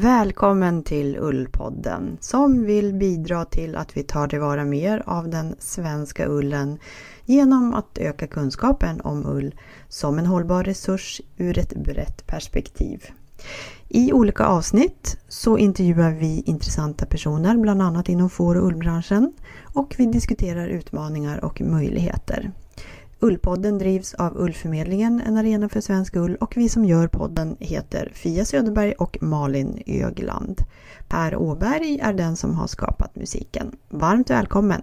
Välkommen till Ullpodden som vill bidra till att vi tar tillvara mer av den svenska ullen genom att öka kunskapen om ull som en hållbar resurs ur ett brett perspektiv. I olika avsnitt så intervjuar vi intressanta personer, bland annat inom får och ullbranschen och vi diskuterar utmaningar och möjligheter. Ullpodden drivs av Ullförmedlingen, en arena för svensk ull och vi som gör podden heter Fia Söderberg och Malin Ögland. Per Åberg är den som har skapat musiken. Varmt välkommen!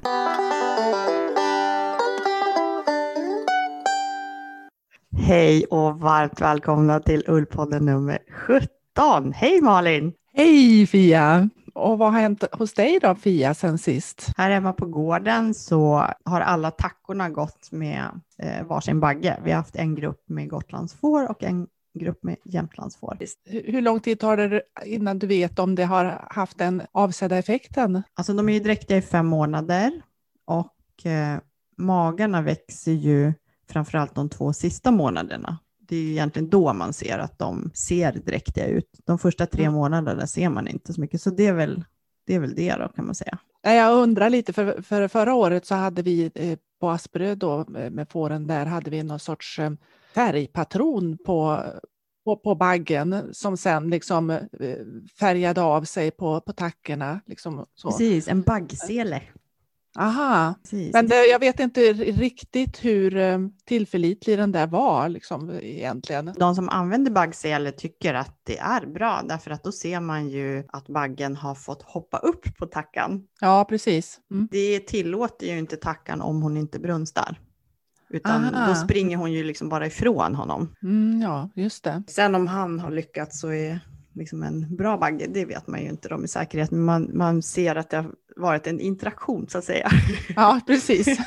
Hej och varmt välkomna till Ullpodden nummer 17. Hej Malin! Hej Fia! Och vad har hänt hos dig då Fia sen sist? Här hemma på gården så har alla tackorna gått med eh, varsin bagge. Vi har haft en grupp med Gotlandsfår och en grupp med Jämtlandsfår. Hur lång tid tar det innan du vet om det har haft den avsedda effekten? Alltså de är ju dräktiga i fem månader och eh, magarna växer ju framförallt de två sista månaderna. Det är ju egentligen då man ser att de ser dräktiga ut. De första tre mm. månaderna ser man inte så mycket, så det är väl det, är väl det då kan man säga. Jag undrar lite, för, för förra året så hade vi eh, på Asperö då med fåren där hade vi någon sorts eh, färgpatron på, på, på baggen som sen liksom eh, färgade av sig på, på tackorna. Liksom så. Precis, en baggsele. Aha, Precis. men det, jag vet inte riktigt hur eh, tillförlitlig den där var liksom, egentligen. De som använder baggsele tycker att det är bra därför att då ser man ju att baggen har fått hoppa upp på tackan. Ja, precis. Mm. Det tillåter ju inte tackan om hon inte brunstar. Utan Aha. då springer hon ju liksom bara ifrån honom. Mm, ja, just det. Sen om han har lyckats så är liksom en bra bagge, det vet man ju inte då med säkerhet, men man, man ser att det har varit en interaktion så att säga. Ja, precis.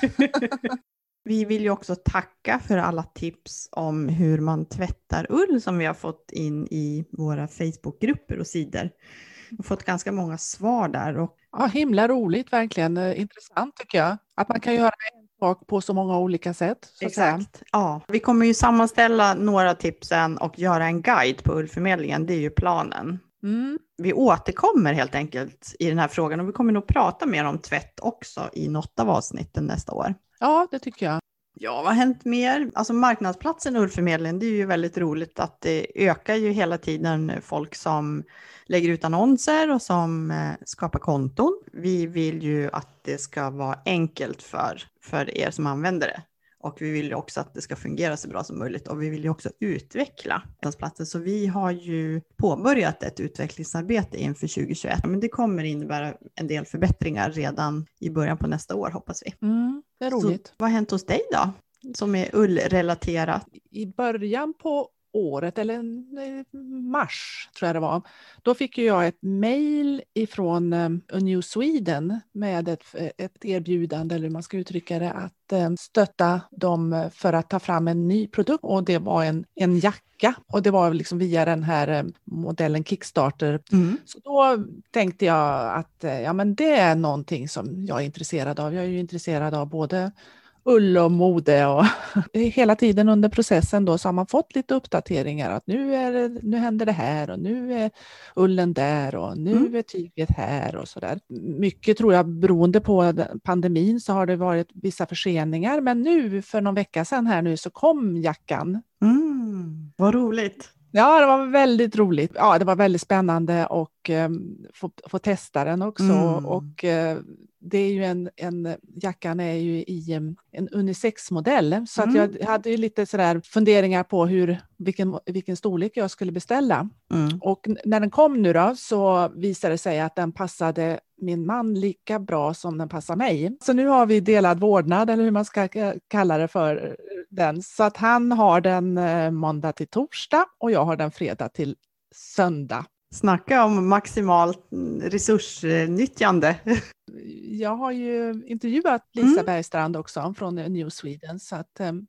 vi vill ju också tacka för alla tips om hur man tvättar ull som vi har fått in i våra Facebookgrupper och sidor. Vi har fått ganska många svar där. Och... Ja, himla roligt, verkligen eh, intressant tycker jag. Att man kan göra sak på så många olika sätt. Exakt. Ja, vi kommer ju sammanställa några tipsen och göra en guide på Ullförmedlingen. Det är ju planen. Mm. Vi återkommer helt enkelt i den här frågan och vi kommer nog prata mer om tvätt också i något av avsnitten nästa år. Ja, det tycker jag. Ja, vad har hänt mer? Alltså marknadsplatsen Ullförmedlingen, det är ju väldigt roligt att det ökar ju hela tiden folk som lägger ut annonser och som eh, skapar konton. Vi vill ju att det ska vara enkelt för, för er som använder det. Och vi vill ju också att det ska fungera så bra som möjligt och vi vill ju också utveckla platsen. Så vi har ju påbörjat ett utvecklingsarbete inför 2021. Men det kommer innebära en del förbättringar redan i början på nästa år hoppas vi. Mm, det är roligt. Så, vad har hänt hos dig då? Som är ullrelaterat? I början på året, eller mars tror jag det var, då fick jag ett mejl ifrån um, New Sweden med ett, ett erbjudande, eller hur man ska uttrycka det, att stötta dem för att ta fram en ny produkt och det var en, en jacka och det var liksom via den här modellen Kickstarter. Mm. Så då tänkte jag att ja, men det är någonting som jag är intresserad av. Jag är ju intresserad av både ull och mode och hela tiden under processen då så har man fått lite uppdateringar att nu, är det, nu händer det här och nu är ullen där och nu mm. är tyget här och så där. Mycket tror jag beroende på pandemin så har det varit vissa förseningar men nu för någon vecka sedan här nu så kom jackan. Mm, vad roligt! Ja, det var väldigt roligt. Ja, det var väldigt spännande och um, få, få testa den också. Mm. Och uh, det är ju en, en, jackan är ju i en unisex-modell, så mm. att jag hade ju lite sådär funderingar på hur, vilken, vilken storlek jag skulle beställa. Mm. Och när den kom nu då så visade det sig att den passade min man lika bra som den passar mig. Så nu har vi delad vårdnad, eller hur man ska kalla det för den. Så att han har den eh, måndag till torsdag och jag har den fredag till söndag. Snacka om maximalt resursnyttjande. Jag har ju intervjuat Lisa mm. Bergstrand också från New Sweden så att um,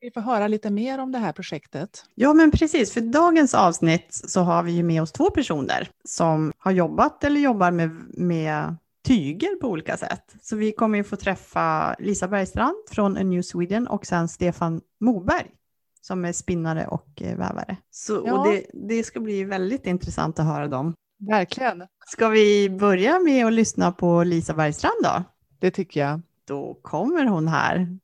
vi får höra lite mer om det här projektet. Ja, men precis. För dagens avsnitt så har vi ju med oss två personer som har jobbat eller jobbar med, med tyger på olika sätt. Så vi kommer ju få träffa Lisa Bergstrand från A New Sweden och sen Stefan Moberg som är spinnare och eh, vävare. Så, ja. och det, det, ska bli väldigt intressant att höra dem. Verkligen. Ska vi börja med att lyssna på Lisa Bergstrand då? Det tycker jag. Då kommer hon här.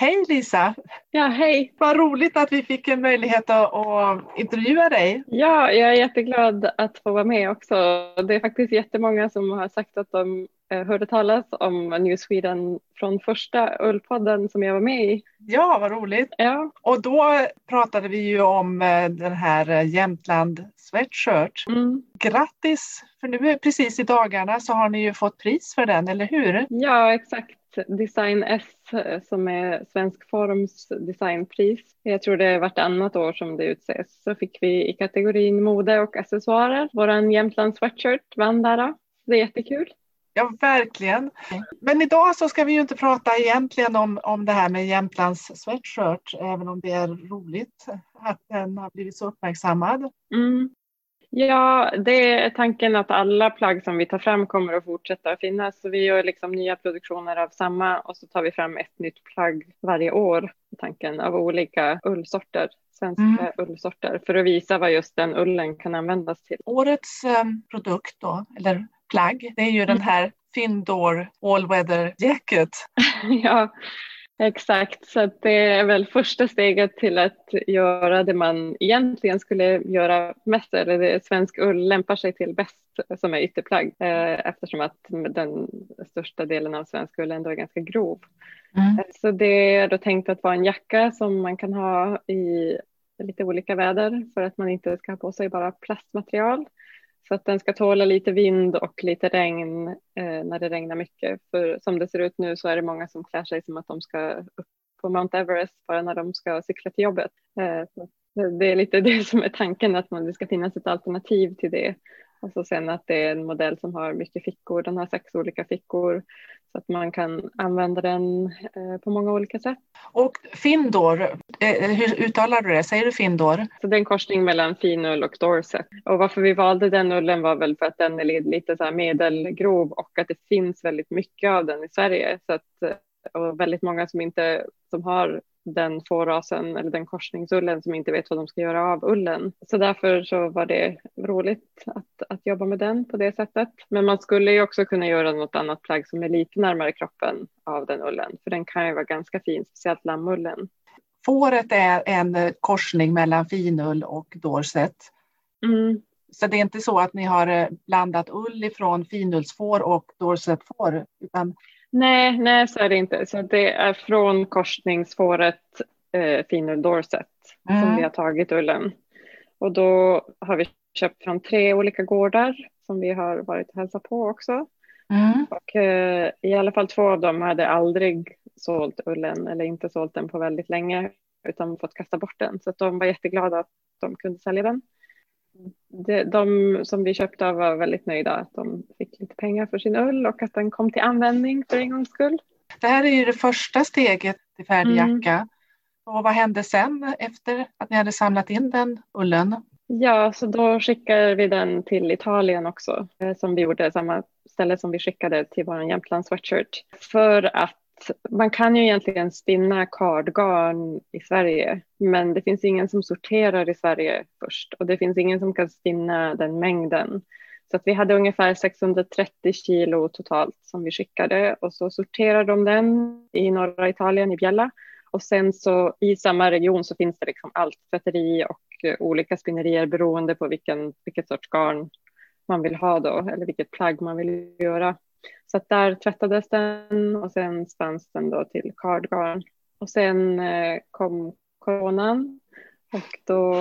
Hej Lisa! Ja, hej! Vad roligt att vi fick en möjlighet att, att intervjua dig. Ja, jag är jätteglad att få vara med också. Det är faktiskt jättemånga som har sagt att de eh, hörde talas om New Sweden från första Ullpodden som jag var med i. Ja, vad roligt. Ja. Och då pratade vi ju om eh, den här eh, Jämtland Sweatshirt. Mm. Grattis! För nu precis i dagarna så har ni ju fått pris för den, eller hur? Ja, exakt. Design S som är Svensk Forms designpris. Jag tror det är vartannat år som det utses. Så fick vi i kategorin mode och accessoarer. Våran Jämtland Sweatshirt vann där. Det är jättekul. Ja, verkligen. Men idag så ska vi ju inte prata egentligen om, om det här med Jämtlands sweatshirt, även om det är roligt att den har blivit så uppmärksammad. Mm. Ja, det är tanken att alla plagg som vi tar fram kommer att fortsätta finnas. Så vi gör liksom nya produktioner av samma och så tar vi fram ett nytt plagg varje år. Tanken av olika ullsorter, svenska mm. ullsorter, för att visa vad just den ullen kan användas till. Årets eh, produkt då, eller plagg, det är ju mm. den här Findor All Weather Jacket. ja, Exakt, så det är väl första steget till att göra det man egentligen skulle göra mest, eller det svensk ull lämpar sig till bäst som är ytterplagg eh, eftersom att den största delen av svensk ull ändå är ganska grov. Mm. Så det är då tänkt att vara en jacka som man kan ha i lite olika väder för att man inte ska ha på sig bara plastmaterial. Så att den ska tåla lite vind och lite regn eh, när det regnar mycket. För som det ser ut nu så är det många som klär sig som att de ska upp på Mount Everest bara när de ska cykla till jobbet. Eh, det är lite det som är tanken, att man, det ska finnas ett alternativ till det. Och så sen att det är en modell som har mycket fickor. Den har sex olika fickor så att man kan använda den eh, på många olika sätt. Och Findor, eh, hur uttalar du det? Säger du Findor? Så det är en korsning mellan finull och dorset. Och varför vi valde den ullen var väl för att den är lite så medelgrov och att det finns väldigt mycket av den i Sverige. Så att, eh, och väldigt många som inte som har den fårasen eller den korsningsullen som inte vet vad de ska göra av ullen. Så därför så var det roligt att, att jobba med den på det sättet. Men man skulle ju också kunna göra något annat plagg som är lite närmare kroppen av den ullen, för den kan ju vara ganska fin, speciellt lammullen. Fåret är en korsning mellan finull och dorset. Mm. Så det är inte så att ni har blandat ull ifrån finullsfår och dorsetfår, utan Nej, nej så är det inte. Så det är från korsningsfåret eh, Finull Dorset mm. som vi har tagit ullen. Och då har vi köpt från tre olika gårdar som vi har varit och hälsat på också. Mm. Och eh, i alla fall två av dem hade aldrig sålt ullen eller inte sålt den på väldigt länge utan fått kasta bort den. Så de var jätteglada att de kunde sälja den de, de som vi köpte av var väldigt nöjda att de fick lite pengar för sin ull och att den kom till användning för en gångs skull. Det här är ju det första steget till färdig jacka. Mm. Och vad hände sen efter att ni hade samlat in den ullen? Ja, så då skickade vi den till Italien också, eh, som vi gjorde, samma ställe som vi skickade till vår Jämtland sweatshirt. För att man kan ju egentligen spinna kardgarn i Sverige, men det finns ingen som sorterar i Sverige först och det finns ingen som kan spinna den mängden. Så att vi hade ungefär 630 kilo totalt som vi skickade och så sorterar de den i norra Italien, i Biella. Och sen så i samma region så finns det liksom allt, tvätteri och eh, olika spinnerier beroende på vilken, vilket sorts garn man vill ha då, eller vilket plagg man vill göra. Så där tvättades den och sen spanns den då till cardgarn. Och sen eh, kom coronan och då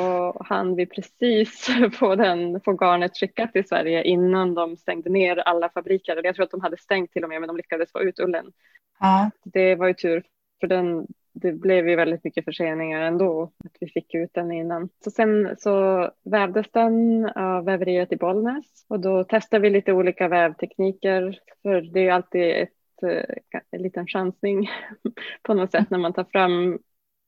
hann vi precis få, den, få garnet skickat till Sverige innan de stängde ner alla fabriker. Jag tror att de hade stängt till och med, men de lyckades få ut ullen. Ja. Det var ju tur, för den, det blev ju väldigt mycket förseningar ändå, att vi fick ut den innan. Så sen så vävdes den av väveriet i Bollnäs och då testade vi lite olika vävtekniker, för det är ju alltid ett, eh, en liten chansning på något sätt när man tar fram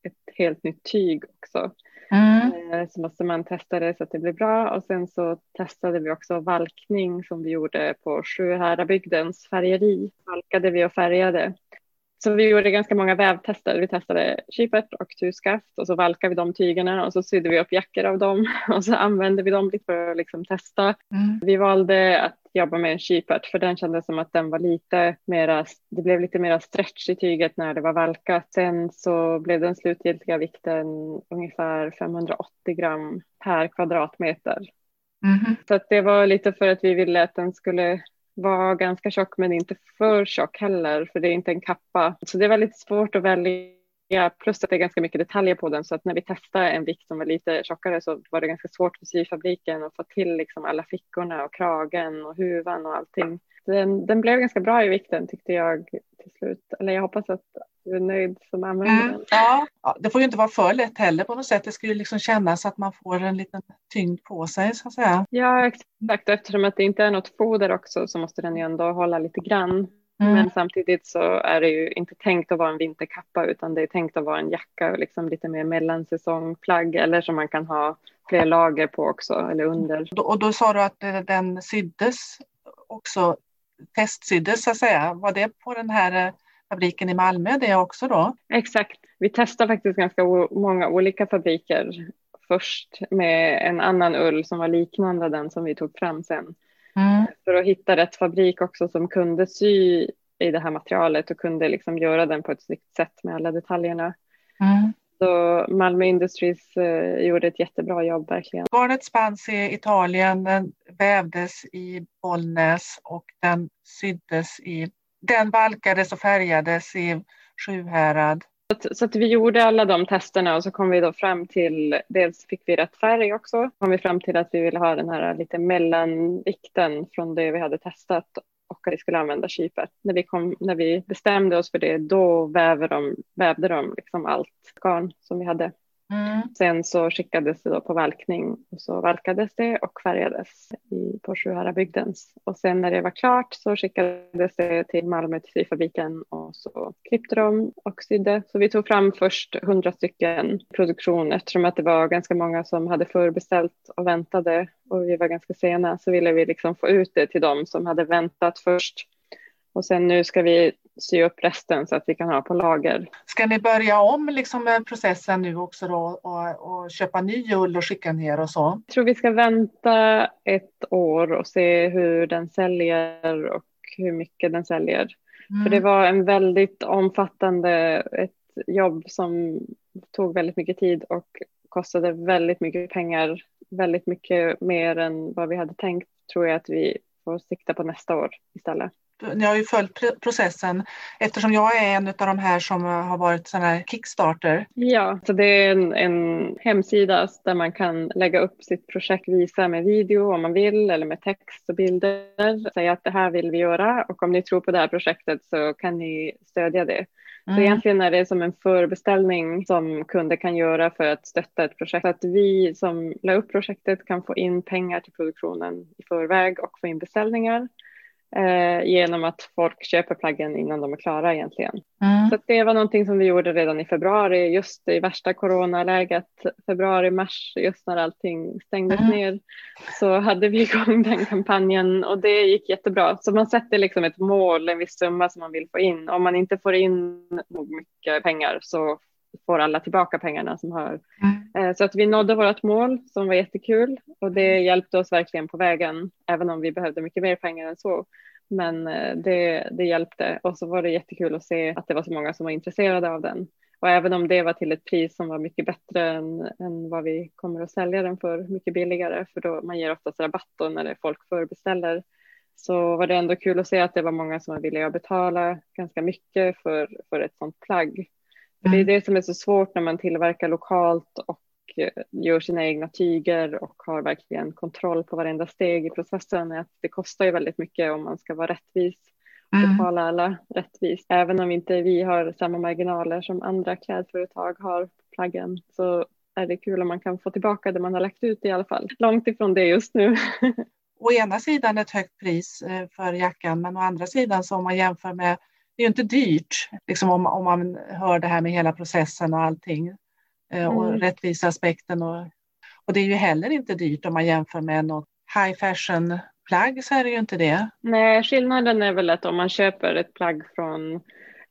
ett helt nytt tyg också. Mm. Eh, så måste man testa det så att det blir bra och sen så testade vi också valkning som vi gjorde på Sjuhärabygdens färgeri. Valkade vi och färgade Så vi gjorde ganska många vävtester. Vi testade kypert och tuskaft och så valkade vi de tygerna och så sydde vi upp jackor av dem och så använde vi dem lite för att liksom testa. Mm. Vi valde att jobba med en kypert för den kändes som att den var lite mera, det blev lite mera stretch i tyget när det var valkat. Sen så blev den slutgiltiga vikten ungefär 580 gram per kvadratmeter. Mm. Så det var lite för att vi ville att den skulle vara ganska tjock men inte för tjock heller för det är inte en kappa. Så det är väldigt svårt att välja plus att det är ganska mycket detaljer på den så att när vi testade en vikt som var lite tjockare så var det ganska svårt för syfabriken att få till liksom alla fickorna och kragen och huvan och allting. Den, den blev ganska bra i vikten tyckte jag till slut. Eller jag hoppas att är nöjd som använder mm, den. Ja. ja, det får ju inte vara för lätt heller på något sätt. Det ska ju liksom kännas att man får en liten tyngd på sig så att säga. Ja, exakt. Eftersom att det inte är något foder också så måste den ju ändå hålla lite grann. Mm. Men samtidigt så är det ju inte tänkt att vara en vinterkappa utan det är tänkt att vara en jacka och liksom lite mer mellansäsongplagg eller som man kan ha fler lager på också eller under. Och då sa du att den syddes också testsyddes så att säga. Var det på den här eh, fabriken i Malmö det också då? Exakt. Vi testade faktiskt ganska många olika fabriker först med en annan ull som var liknande den som vi tog fram sen. Mm. För att hitta rätt fabrik också som kunde sy i det här materialet och kunde liksom göra den på ett snyggt sätt med alla detaljerna. Mm. Så Malmö Industries eh, gjorde ett jättebra jobb verkligen. Garnet spanns i Italien, den vävdes i Bollnäs och den syddes i, den balkades och färgades i Sjuhärad. Så, så att vi gjorde alla de testerna och så kom vi då fram till, dels fick vi rätt färg också, kom vi fram till att vi ville ha den här lite mellanvikten från det vi hade testat och att vi skulle använda kypet. När vi, kom, när vi bestämde oss för det, då vävde de, vävde de liksom allt garn som vi hade. Mm. Sen så skickades det då på valkning och så valkades det och färgades i, på Sjuhärabygdens. Och sen när det var klart så skickades det till Malmö till syfabriken och så klippte de och sydde. Så vi tog fram först hundra stycken produktion eftersom att det var ganska många som hade förbeställt och väntade och vi var ganska sena så ville vi liksom få ut det till dem som hade väntat först. Och sen nu ska vi sy upp resten så att vi kan ha på lager. Ska ni börja om liksom med processen nu också då och, och köpa ny ull och skicka ner och så? Jag tror vi ska vänta ett år och se hur den säljer och hur mycket den säljer. Mm. För det var en väldigt omfattande ett jobb som tog väldigt mycket tid och kostade väldigt mycket pengar. Väldigt mycket mer än vad vi hade tänkt tror jag att vi får sikta på nästa år istället ni har ju följt processen eftersom jag är en av de här som har varit sån här Kickstarter. Ja, så det är en, en hemsida där man kan lägga upp sitt projekt, visa med video om man vill eller med text och bilder, säga att det här vill vi göra och om ni tror på det här projektet så kan ni stödja det. Mm. Så egentligen är det som en förbeställning som kunder kan göra för att stötta ett projekt. Så att vi som la upp projektet kan få in pengar till produktionen i förväg och få in beställningar eh, genom att folk köper plaggen innan de är klara egentligen. Mm. Så det var någonting som vi gjorde redan i februari, just i värsta coronaläget, februari, mars, just när allting stängdes mm. ner, så hade vi igång den kampanjen och det gick jättebra. Så man sätter liksom ett mål, en viss summa som man vill få in. Om man inte får in nog mycket pengar så får alla tillbaka pengarna som har. Mm. Eh, så att vi nådde vårt mål som var jättekul och det hjälpte oss verkligen på vägen, även om vi behövde mycket mer pengar än så. Men eh, det, det hjälpte och så var det jättekul att se att det var så många som var intresserade av den. Och även om det var till ett pris som var mycket bättre än, än vad vi kommer att sälja den för, mycket billigare, för då man ger oftast rabatt då när det folk förbeställer, så var det ändå kul att se att det var många som var villiga att betala ganska mycket för, för ett sånt plagg. Det är det som är så svårt när man tillverkar lokalt och eh, gör sina egna tyger och har verkligen kontroll på varenda steg i processen. Att det kostar ju väldigt mycket om man ska vara rättvis och mm. betala alla rättvist. Även om inte vi har samma marginaler som andra klädföretag har på plaggen så är det kul om man kan få tillbaka det man har lagt ut i alla fall. Långt ifrån det just nu. å ena sidan ett högt pris eh, för jackan men å andra sidan så om man jämför med det är ju inte dyrt liksom om, om man hör det här med hela processen och allting eh, och mm. rättviseaspekten. Och, och det är ju heller inte dyrt om man jämför med något high fashion plagg så är det ju inte det. Nej, skillnaden är väl att om man köper ett plagg från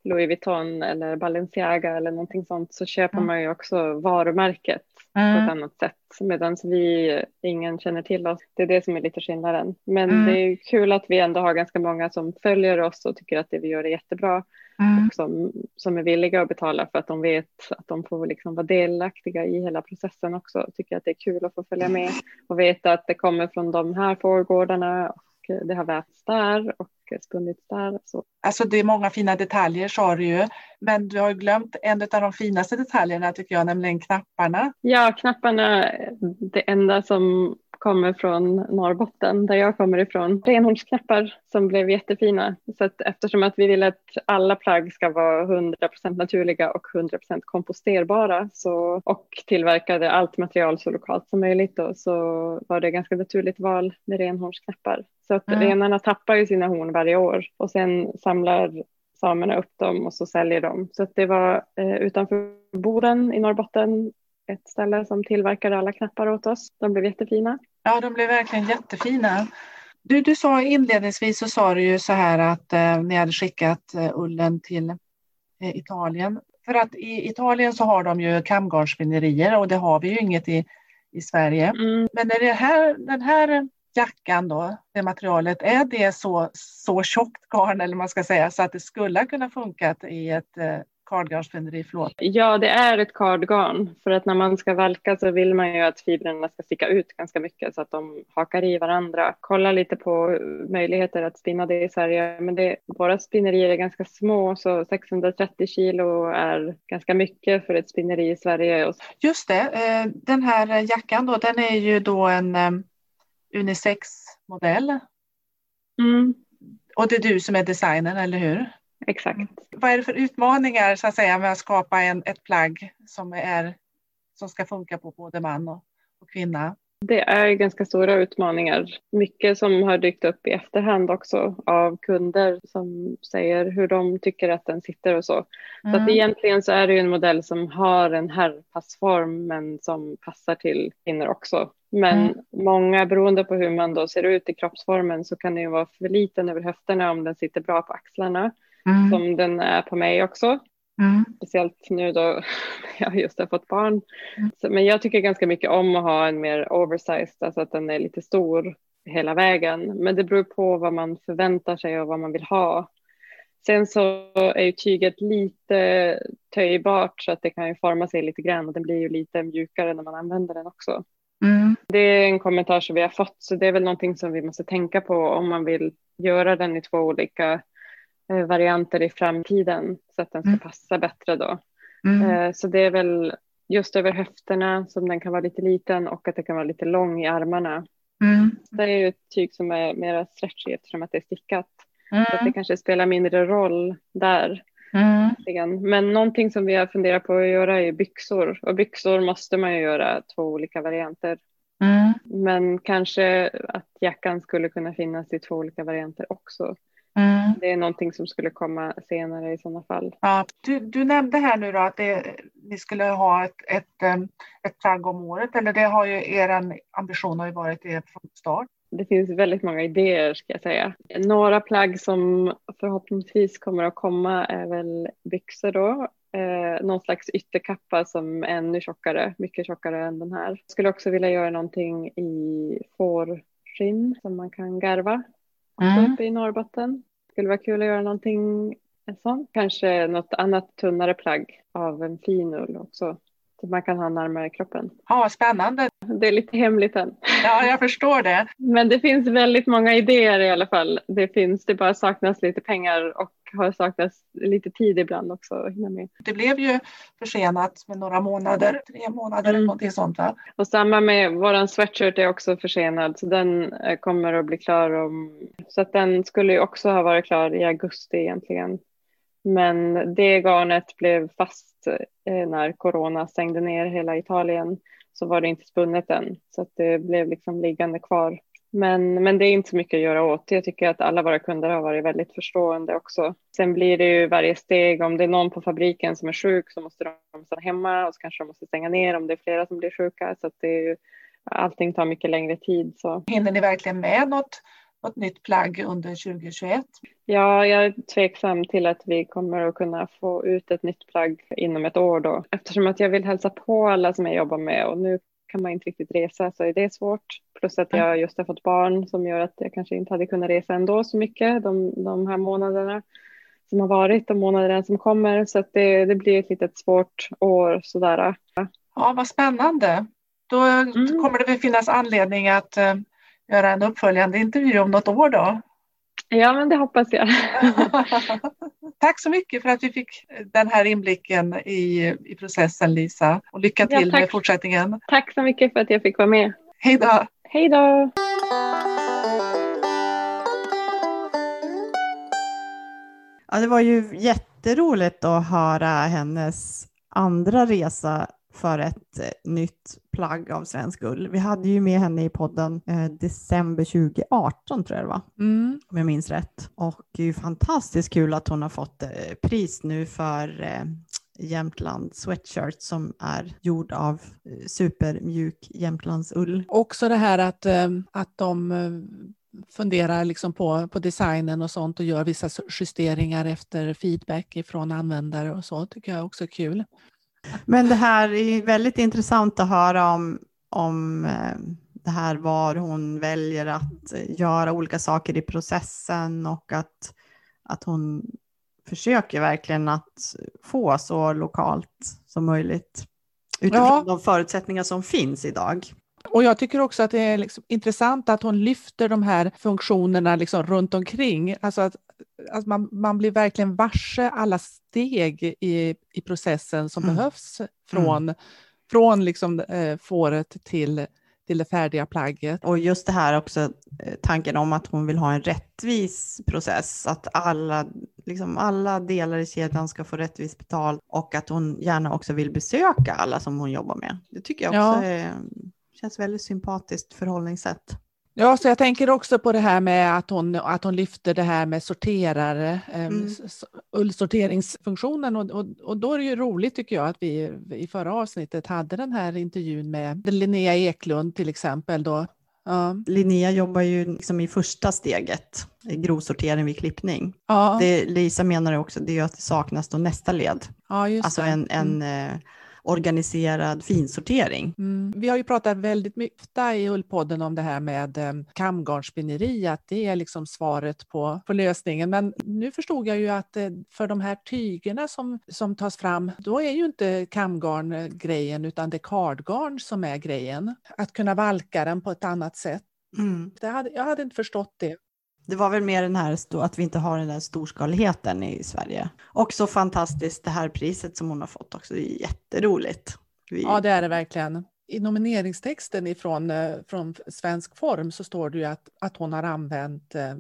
Louis Vuitton eller Balenciaga eller någonting sånt så köper mm. man ju också varumärket mm. på ett annat sätt. Medan vi, ingen känner till oss. Det är det som är lite skillnaden. Men mm. det är kul att vi ändå har ganska många som följer oss och tycker att det vi gör är jättebra. Mm. Och som, som är villiga att betala för att de vet att de får liksom vara delaktiga i hela processen också. Tycker att det är kul att få följa med och veta att det kommer från de här fårgårdarna det har vävts där och spunnits där. Så. Alltså det är många fina detaljer sa du ju, men du har glömt en av de finaste detaljerna tycker jag, nämligen knapparna. Ja, knapparna, det enda som kommer från Norrbotten där jag kommer ifrån. Renhornsknappar som blev jättefina. Så att eftersom att vi vill att alla plagg ska vara 100% naturliga och 100% komposterbara så, och tillverkade allt material så lokalt som möjligt då, så var det ganska naturligt val med renhornsknappar. Så att mm. renarna tappar ju sina horn varje år och sen samlar samerna upp dem och så säljer de. Så att det var eh, utanför Boden i Norrbotten ett ställe som tillverkade alla knappar åt oss. De blev jättefina. Ja, de blev verkligen jättefina. Du, du sa inledningsvis så sa du ju så här att eh, ni hade skickat eh, ullen till eh, Italien. För att i Italien så har de ju kamgarnsspinnerier och det har vi ju inget i, i Sverige. Mm. Men är det här, den här jackan då, det materialet, är det så, så tjockt garn eller man ska säga så att det skulle kunna funkat i ett eh, kardgarnsspinneriflåt? Ja, det är ett kardgarn för att när man ska valka så vill man ju att fibrerna ska sticka ut ganska mycket så att de hakar i varandra. Kolla lite på möjligheter att spinna det i Sverige, men det, våra spinnerier är ganska små så 630 kilo är ganska mycket för ett spinneri i Sverige. Just det, eh, den här jackan då, den är ju då en eh, unisex-modell. Mm. Och det är du som är designern, eller hur? Exakt. Mm. Vad är det för utmaningar så att säga med att skapa en, ett plagg som, är, som ska funka på både man och, och kvinna? Det är ganska stora utmaningar. Mycket som har dykt upp i efterhand också av kunder som säger hur de tycker att den sitter och så. Mm. Så att mm. egentligen så är det en modell som har en herrpassform men som passar till kvinnor också. Men mm. många, beroende på hur man då ser ut i kroppsformen, så kan den ju vara för liten över höfterna om den sitter bra på axlarna mm. som den är på mig också. Mm. Speciellt nu då jag just har fått barn. Mm. Så, men jag tycker ganska mycket om att ha en mer oversized, alltså att den är lite stor hela vägen. Men det beror på vad man förväntar sig och vad man vill ha. Sen så är ju tyget lite töjbart så att det kan ju forma sig lite grann och den blir ju lite mjukare när man använder den också. Mm. Det är en kommentar som vi har fått så det är väl någonting som vi måste tänka på om man vill göra den i två olika varianter i framtiden så att den ska mm. passa bättre då. Mm. Eh, så det är väl just över höfterna som den kan vara lite liten och att det kan vara lite lång i armarna. Mm. Det är ju ett tyg som är mer stretchy eftersom att det är stickat. Mm. Så att det kanske spelar mindre roll där. Mm. Men någonting som vi har funderat på att göra är byxor och byxor måste man ju göra två olika varianter. Mm. Men kanske att jackan skulle kunna finnas i två olika varianter också. Mm. Det är någonting som skulle komma senare i sådana fall. Ja, du, du nämnde här nu då att det, ni skulle ha ett, ett, ett plagg om året, eller det har ju er ambition har ju varit det från start. Det finns väldigt många idéer ska jag säga. Några plagg som förhoppningsvis kommer att komma är väl byxor då. Eh, någon slags ytterkappa som är ännu tjockare, mycket tjockare än den här. Skulle också vilja göra någonting i fårskinn som man kan garva mm. uppe i Norrbotten skulle vara kul att göra någonting sånt. Kanske något annat tunnare plagg av en fin ull också. Så man kan ha närmare kroppen. Ja, spännande. Det är lite hemligt än. Ja, jag förstår det. Men det finns väldigt många idéer i alla fall. Det finns, det bara saknas lite pengar och har saknats lite tid ibland också att hinna med. Det blev ju försenat med några månader, tre månader mm. eller någonting sånt va? Och samma med våran sweatshirt är också försenad så den eh, kommer att bli klar om, så att den skulle ju också ha varit klar i augusti egentligen. Men det garnet blev fast eh, när corona stängde ner hela Italien så var det inte spunnet än så att det blev liksom liggande kvar. Men, men det är inte så mycket att göra åt. Jag tycker att alla våra kunder har varit väldigt förstående också. Sen blir det ju varje steg, om det är någon på fabriken som är sjuk så måste de stanna hemma och så kanske de måste stänga ner om det är flera som blir sjuka. Så att det är ju, allting tar mycket längre tid. Så. Hinner ni verkligen med något, något nytt plagg under 2021? Ja, jag är tveksam till att vi kommer att kunna få ut ett nytt plagg inom ett år då. Eftersom att jag vill hälsa på alla som jag jobbar med och nu kan man inte riktigt resa så är det svårt. Plus att jag just har fått barn som gör att jag kanske inte hade kunnat resa ändå så mycket de, de här månaderna som har varit och månaderna som kommer. Så att det, det blir ett litet svårt år sådär. Ja, vad spännande. Då mm. kommer det väl finnas anledning att uh, göra en uppföljande intervju om något år då? Ja, men det hoppas jag. tack så mycket för att vi fick den här inblicken i, i processen Lisa och lycka till ja, med fortsättningen. Tack så mycket för att jag fick vara med. Hej då! Hej då! Ja, det var ju jätteroligt att höra hennes andra resa för ett eh, nytt plagg av svensk ull. Vi hade ju med henne i podden eh, december 2018 tror jag det var, mm. om jag minns rätt. Och det är ju fantastiskt kul att hon har fått eh, pris nu för eh, Jämtland sweatshirt som är gjord av supermjuk Jämtlandsull. Också det här att, att de funderar liksom på, på designen och sånt och gör vissa justeringar efter feedback från användare och så tycker jag också är kul. Men det här är väldigt intressant att höra om, om eh, det här var hon väljer att göra olika saker i processen och att, att hon försöker verkligen att få så lokalt som möjligt utifrån ja. de förutsättningar som finns idag. Och jag tycker också att det är liksom intressant att hon lyfter de här funktionerna liksom runt omkring. Alltså att, att man, man blir verkligen varse alla steg i, i processen som mm. behövs från, mm. från liksom, eh, fåret till, till det färdiga plagget. Och just det här också, eh, tanken om att hon vill ha en rättvis process, att alla, liksom alla delar i kedjan ska få rättvist betalt och att hon gärna också vill besöka alla som hon jobbar med. Det tycker jag också ja. är känns väldigt sympatiskt förhållningssätt. Ja, så jag tänker också på det här med att hon, att hon lyfter det här med sorterare, ehm, mm. ullsorteringsfunktionen och, och, och, då är det ju roligt tycker jag att vi i förra avsnittet hade den här intervjun med Linnea Eklund till exempel. Då. Ja. Linnea jobbar ju liksom i första steget, grovsortering vid klippning. Ja. Det Lisa menar också det är att det saknas då nästa led. Ja, alltså en, en mm eh, organiserad finsortering. Mm. Vi har ju pratat väldigt mycket i Ullpodden om det här med um, kamgarnspinneri, att det är liksom svaret på, på lösningen. Men nu förstod jag ju att uh, för de här tygerna som, som tas fram, då är ju inte kamgarn grejen, utan det är kardgarn som är grejen. Att kunna valka den på ett annat sätt. Mm. Hade, jag hade inte förstått det. Det var väl mer den här att vi inte har den där storskaligheten i Sverige. Och så fantastiskt det här priset som hon har fått också. Det är jätteroligt. Vi... Ja, det är det verkligen. I nomineringstexten ifrån, eh, från Svensk Form så står det ju att, att hon har använt eh,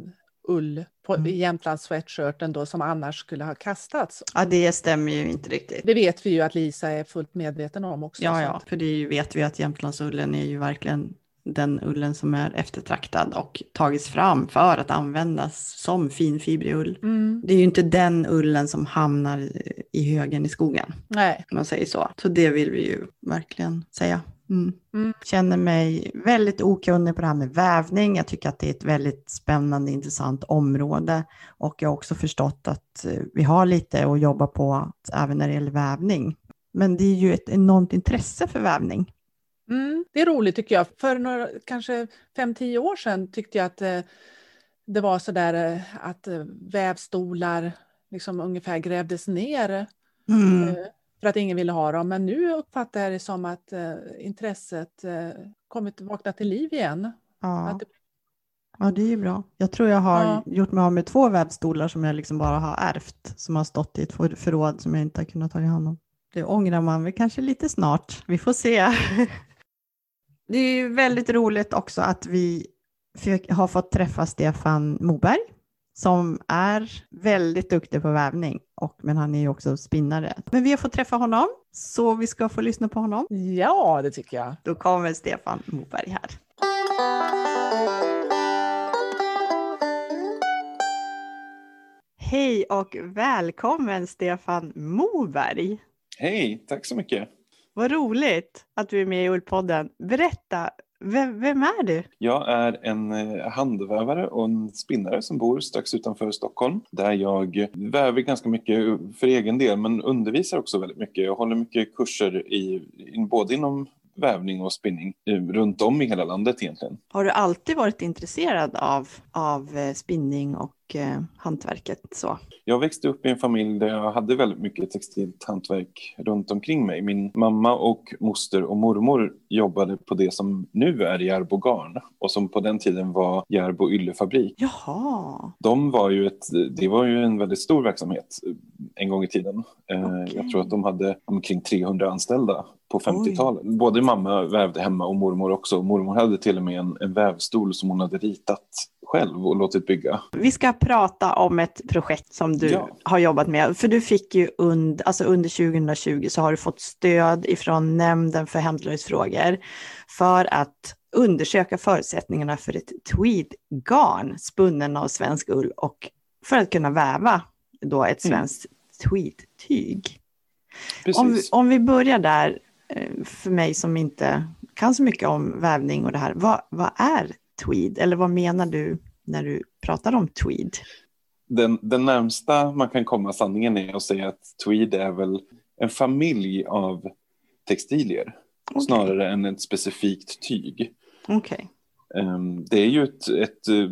ull på mm. Jämtlands sweatshirten då som annars skulle ha kastats. Ja, det stämmer ju inte riktigt. Det vet vi ju att Lisa är fullt medveten om också. Ja, ja, för det vet vi att Jämtlandsullen är ju verkligen den ullen som är eftertraktad och tagits fram för att användas som finfibrig ull. Mm. Det är ju inte den ullen som hamnar i högen i skogen. Nej. Om man säger så. Så det vill vi ju verkligen säga. Mm. Mm. Känner mig väldigt okunnig på det här med vävning. Jag tycker att det är ett väldigt spännande, intressant område. Och jag har också förstått att eh, vi har lite att jobba på även när det gäller vävning. Men det är ju ett enormt intresse för vävning. Mm, det är roligt tycker jag. För några, kanske fem tio år sedan tyckte jag att eh, det var så där eh, att eh, vävstolar liksom ungefär grävdes ner mm. eh, för att ingen ville ha dem. Men nu uppfattar jag det som att eh, intresset eh, kommit vakna till liv igen. Ja. Det... ja, det är ju bra. Jag tror jag har ja. gjort mig av med två vävstolar som jag liksom bara har ärvt, som har stått i ett förråd som jag inte har kunnat ta hand om. Det ångrar man väl kanske lite snart. Vi får se. Det är väldigt roligt också att vi har fått träffa Stefan Moberg som är väldigt duktig på vävning, och, men han är ju också spinnare. Men vi har fått träffa honom, så vi ska få lyssna på honom. Ja, det tycker jag. Då kommer Stefan Moberg här. Hej och välkommen Stefan Moberg. Hej, tack så mycket. Vad roligt att du är med i Ullpodden. Berätta, Vem, vem, är du? Jag är en eh, handvävare och en spinnare som bor strax utanför Stockholm där jag väver ganska mycket för egen del men undervisar också väldigt mycket. Jag håller mycket kurser i, både inom vävning och spinning eh, runt om i hela landet egentligen. Har du alltid varit intresserad av, av eh, spinning och eh, hantverket? Så? Jag växte upp i en familj där jag hade väldigt mycket textilt hantverk runt omkring mig. Min mamma och moster och mormor jobbade på det som nu är Järbo Garn och som på den tiden var Järbo Yllefabrik. Jaha. De var ju ett, det var ju en väldigt stor verksamhet en gång i tiden. Okay. Jag tror att de hade omkring 300 anställda på 50-talet. Både mamma vävde hemma och mormor också. Mormor hade till och med en, en vävstol som hon hade ritat själv och låtit bygga. Vi ska prata om ett projekt som du ja. har jobbat med. För du fick ju under, alltså under 2020 så har du fått stöd ifrån Nämnden för hemslöjdsfrågor för att undersöka förutsättningarna för ett tweedgarn spunnen av svensk ull och för att kunna väva då ett mm. svenskt mm. tweedtyg. Om vi, om vi börjar där, Eh, för mig som inte kan så mycket om vävning och det här, vad, vad är tweed? Eller vad menar du när du pratar om tweed? Den, den närmsta man kan komma sanningen är att säga att tweed är väl en familj av textilier okay. snarare än ett specifikt tyg. Okay. Um, det är ju ett, ett uh,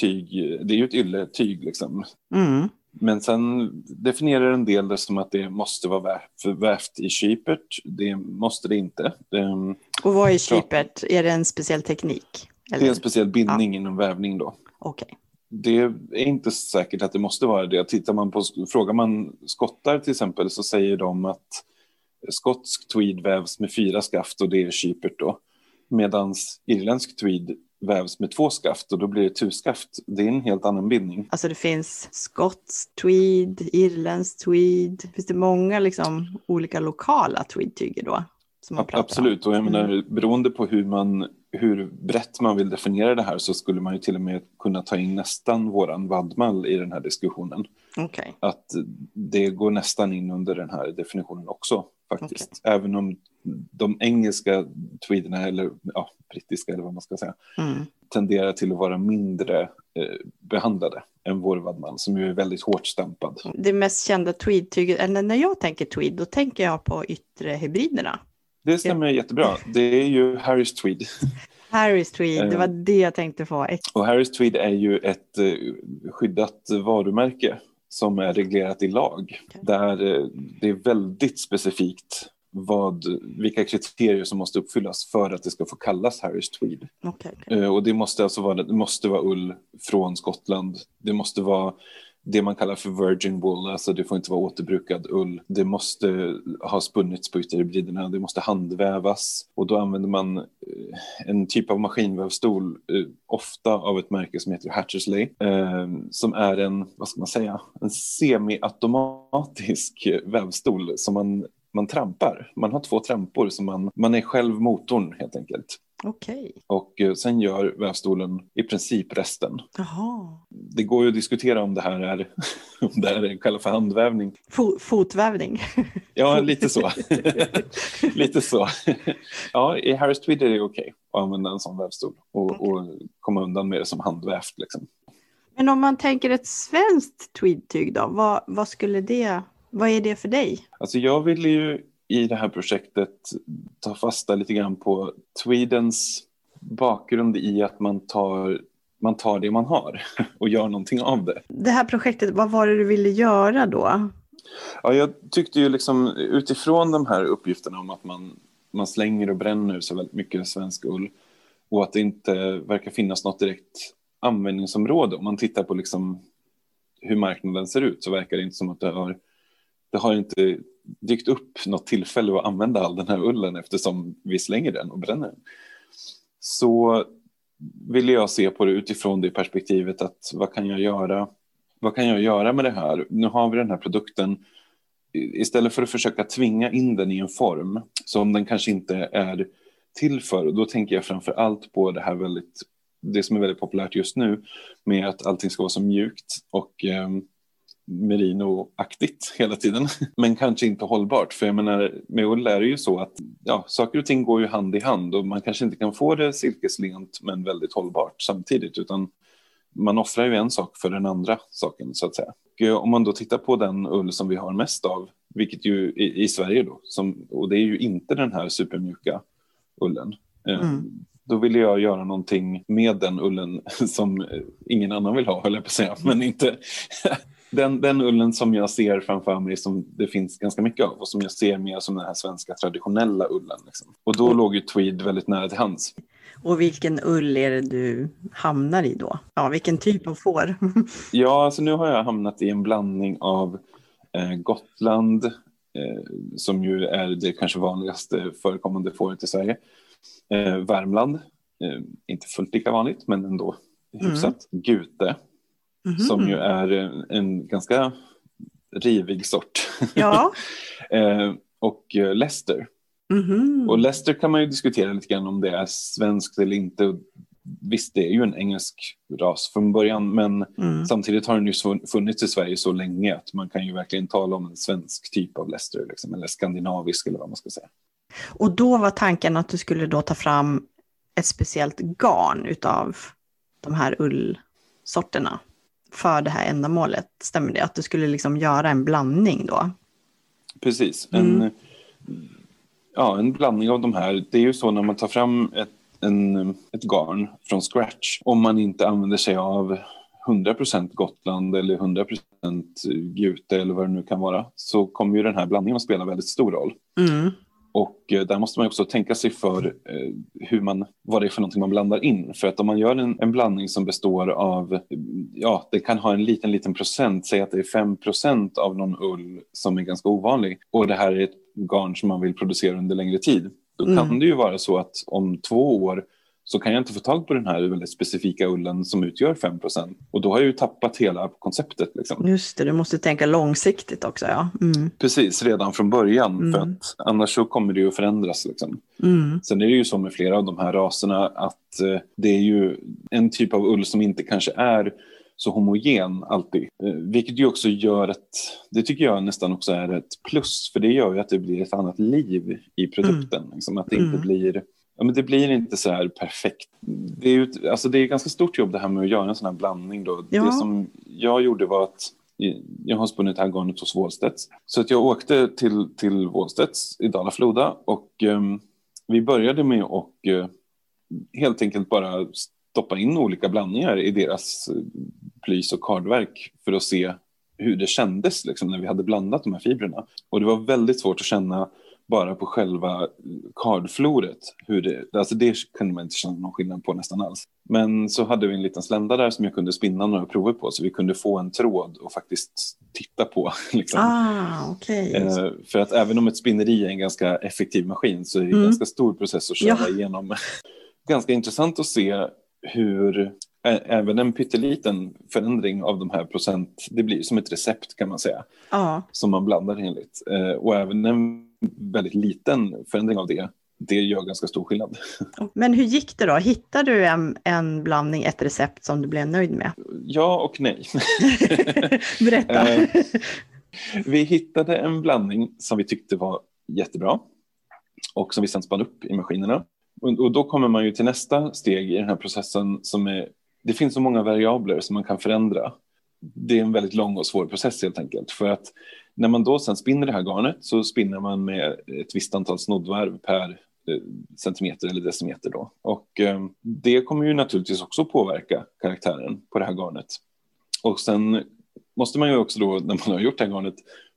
tyg, det är ju ett ylletyg liksom. Mm. Men sen definierar en del det som att det måste vara vävt i kypert. Det måste det inte. Ehm, och vad är kypert? Är det en speciell teknik? Eller? Det är en speciell bindning ja. inom vävning då. Okay. Det är inte säkert att det måste vara det. Tittar man på, frågar man skottar till exempel så säger de att skotsk tweed vävs med fyra skaft och det är kypert då. Medan irländsk tweed vävs med två skaft och då blir det tuskaft. Det är en helt annan bindning. Alltså det finns skotsk tweed, irländsk tweed. Finns det många liksom olika lokala tweedtyger då? Som man Absolut, och jag menar mm. beroende på hur man hur brett man vill definiera det här så skulle man ju till och med kunna ta in nästan våran vadmall i den här diskussionen. Okay. Att det går nästan in under den här definitionen också faktiskt. Okay. Även om de engelska tweederna, eller ja, brittiska eller vad man ska säga, mm. tenderar till att vara mindre eh, behandlade än vår vadmal som ju är väldigt hårt stampad. Det mest kända tweedtyget, eller när jag tänker tweed, då tänker jag på yttre hybriderna. Det stämmer jättebra. Det är ju Harris Tweed. Harris Tweed, det var eh. det jag tänkte på. Och Harris Tweed är ju ett eh, skyddat varumärke som är reglerat i lag. Okay. Där eh, det är väldigt specifikt vad, vilka kriterier som måste uppfyllas för att det ska få kallas Harris Tweed. Okay, okay. Och det måste alltså vara, det måste vara ull från Skottland. Det måste vara det man kallar för virgin wool, alltså det får inte vara återbrukad ull. Det måste ha spunnits på ytterbriderna, det måste handvävas och då använder man eh, en typ av maskinvävstol, eh, ofta av ett märke som heter Hatchersley, eh, som är en, vad ska man säga, en semiautomatisk vävstol som man man trampar. Man har två trampor, så man, man är själv motorn helt enkelt. Okej. Okay. Och eh, sen gör vävstolen i princip resten. Jaha. Det går ju att diskutera om det här är, om det här är kallas för handvävning. Fo fotvävning. Ja, lite så. lite så. Ja, i Harris Tweed är det okej okay att använda en sån vävstol och, okay. och komma undan med det som handvävt. Liksom. Men om man tänker ett svenskt tweedtyg då, vad, vad skulle det, vad är det för dig? Alltså jag vill ju i det här projektet ta fasta lite grann på Tweedens bakgrund i att man tar, man tar det man har och gör någonting av det. Det här projektet, vad var det du ville göra då? Ja, jag tyckte ju liksom utifrån de här uppgifterna om att man, man slänger och bränner så väldigt mycket svensk ull och att det inte verkar finnas något direkt användningsområde. Om man tittar på liksom hur marknaden ser ut så verkar det inte som att det har, det har inte dykt upp något tillfälle att använda all den här ullen eftersom vi slänger den och bränner den. Så ville jag se på det utifrån det perspektivet att vad kan jag göra? Vad kan jag göra med det här? Nu har vi den här produkten. Istället för att försöka tvinga in den i en form som den kanske inte är till för. då tänker jag framför allt på det här väldigt, det som är väldigt populärt just nu med att allting ska vara så mjukt och eh, merino-aktigt hela tiden. Men kanske inte hållbart. För jag menar, med ull är det ju så att ja, saker och ting går ju hand i hand och man kanske inte kan få det silkeslent men väldigt hållbart samtidigt. Utan man offrar ju en sak för den andra saken så att säga. Och om man då tittar på den ull som vi har mest av, vilket ju i, i Sverige då, som, och det är ju inte den här supermjuka ullen. Eh, mm. Då ville jag göra någonting med den ullen som ingen annan vill ha, höll jag på att säga. Men inte den, den ullen som jag ser framför mig som det finns ganska mycket av och som jag ser mer som den här svenska traditionella ullen. Liksom. Och då låg ju tweed väldigt nära till hands. Och vilken ull är det du hamnar i då? Ja, vilken typ av får? ja, alltså nu har jag hamnat i en blandning av eh, Gotland, eh, som ju är det kanske vanligaste förekommande fåret i Sverige, eh, Värmland, eh, inte fullt lika vanligt men ändå hyfsat, mm. Gute, mm. som ju är en ganska rivig sort. Ja. eh, och eh, Leicester. Mm. Och Leicester kan man ju diskutera lite grann om det är svenskt eller inte. Visst, det är ju en engelsk ras från början, men mm. samtidigt har den ju funnits i Sverige så länge att man kan ju verkligen tala om en svensk typ av Leicester, liksom, eller skandinavisk eller vad man ska säga. Och då var tanken att du skulle då ta fram ett speciellt garn utav de här ullsorterna för det här ändamålet. Stämmer det? Att du skulle liksom göra en blandning då? Precis. En, mm. ja, en blandning av de här. Det är ju så när man tar fram ett, en, ett garn från scratch. Om man inte använder sig av 100% Gotland eller 100% Gute eller vad det nu kan vara så kommer ju den här blandningen att spela väldigt stor roll. Mm. Och eh, där måste man också tänka sig för eh, hur man, vad det är för någonting man blandar in. För att om man gör en, en blandning som består av, ja, det kan ha en liten, liten procent, säg att det är 5 procent av någon ull som är ganska ovanlig och det här är ett garn som man vill producera under längre tid. Då mm. kan det ju vara så att om två år så kan jag inte få tag på den här väldigt specifika ullen som utgör 5% Och då har jag ju tappat hela konceptet. Liksom. Just det, du måste tänka långsiktigt också. Ja. Mm. Precis, redan från början. Mm. För att annars så kommer det ju att förändras. Liksom. Mm. Sen är det ju så med flera av de här raserna att eh, det är ju en typ av ull som inte kanske är så homogen alltid. Eh, vilket ju också gör att, det tycker jag nästan också är ett plus, för det gör ju att det blir ett annat liv i produkten. Mm. Liksom, att det inte mm. blir ja, men det blir inte så här perfekt. Det är, ju, alltså det är ganska stort jobb det här med att göra en sån här blandning. Då. Ja. Det som jag gjorde var att jag har spunnit det här garnet hos Wallstedts. Så att jag åkte till, till Wallstedts i Dala-Floda och um, vi började med att uh, helt enkelt bara stoppa in olika blandningar i deras uh, plys och kardverk för att se hur det kändes liksom, när vi hade blandat de här fibrerna. Och det var väldigt svårt att känna bara på själva kardfloret. Hur det, alltså det kunde man inte känna någon skillnad på nästan alls. Men så hade vi en liten slända där som jag kunde spinna några prover på så vi kunde få en tråd och faktiskt titta på. Liksom. Ah, okay. eh, för att även om ett spinneri är en ganska effektiv maskin så är det en mm. ganska stor process att köra ja. igenom. ganska intressant att se hur även en pytteliten förändring av de här procent, det blir som ett recept kan man säga. Ah. Som man blandar enligt. Eh, och även en väldigt liten förändring av det, det gör ganska stor skillnad. Men hur gick det då? Hittade du en, en blandning, ett recept som du blev nöjd med? Ja och nej. Berätta. Eh, vi hittade en blandning som vi tyckte var jättebra och som vi sen spann upp i maskinerna. Och då kommer man ju till nästa steg i den här processen som är, det finns så många variabler som man kan förändra. Det är en väldigt lång och svår process helt enkelt för att när man då sen spinner det här garnet så spinner man med ett visst antal snoddvarv per eh, centimeter eller decimeter då. Och eh, det kommer ju naturligtvis också påverka karaktären på det här garnet. Och sen måste man ju också då när man har gjort det här garnet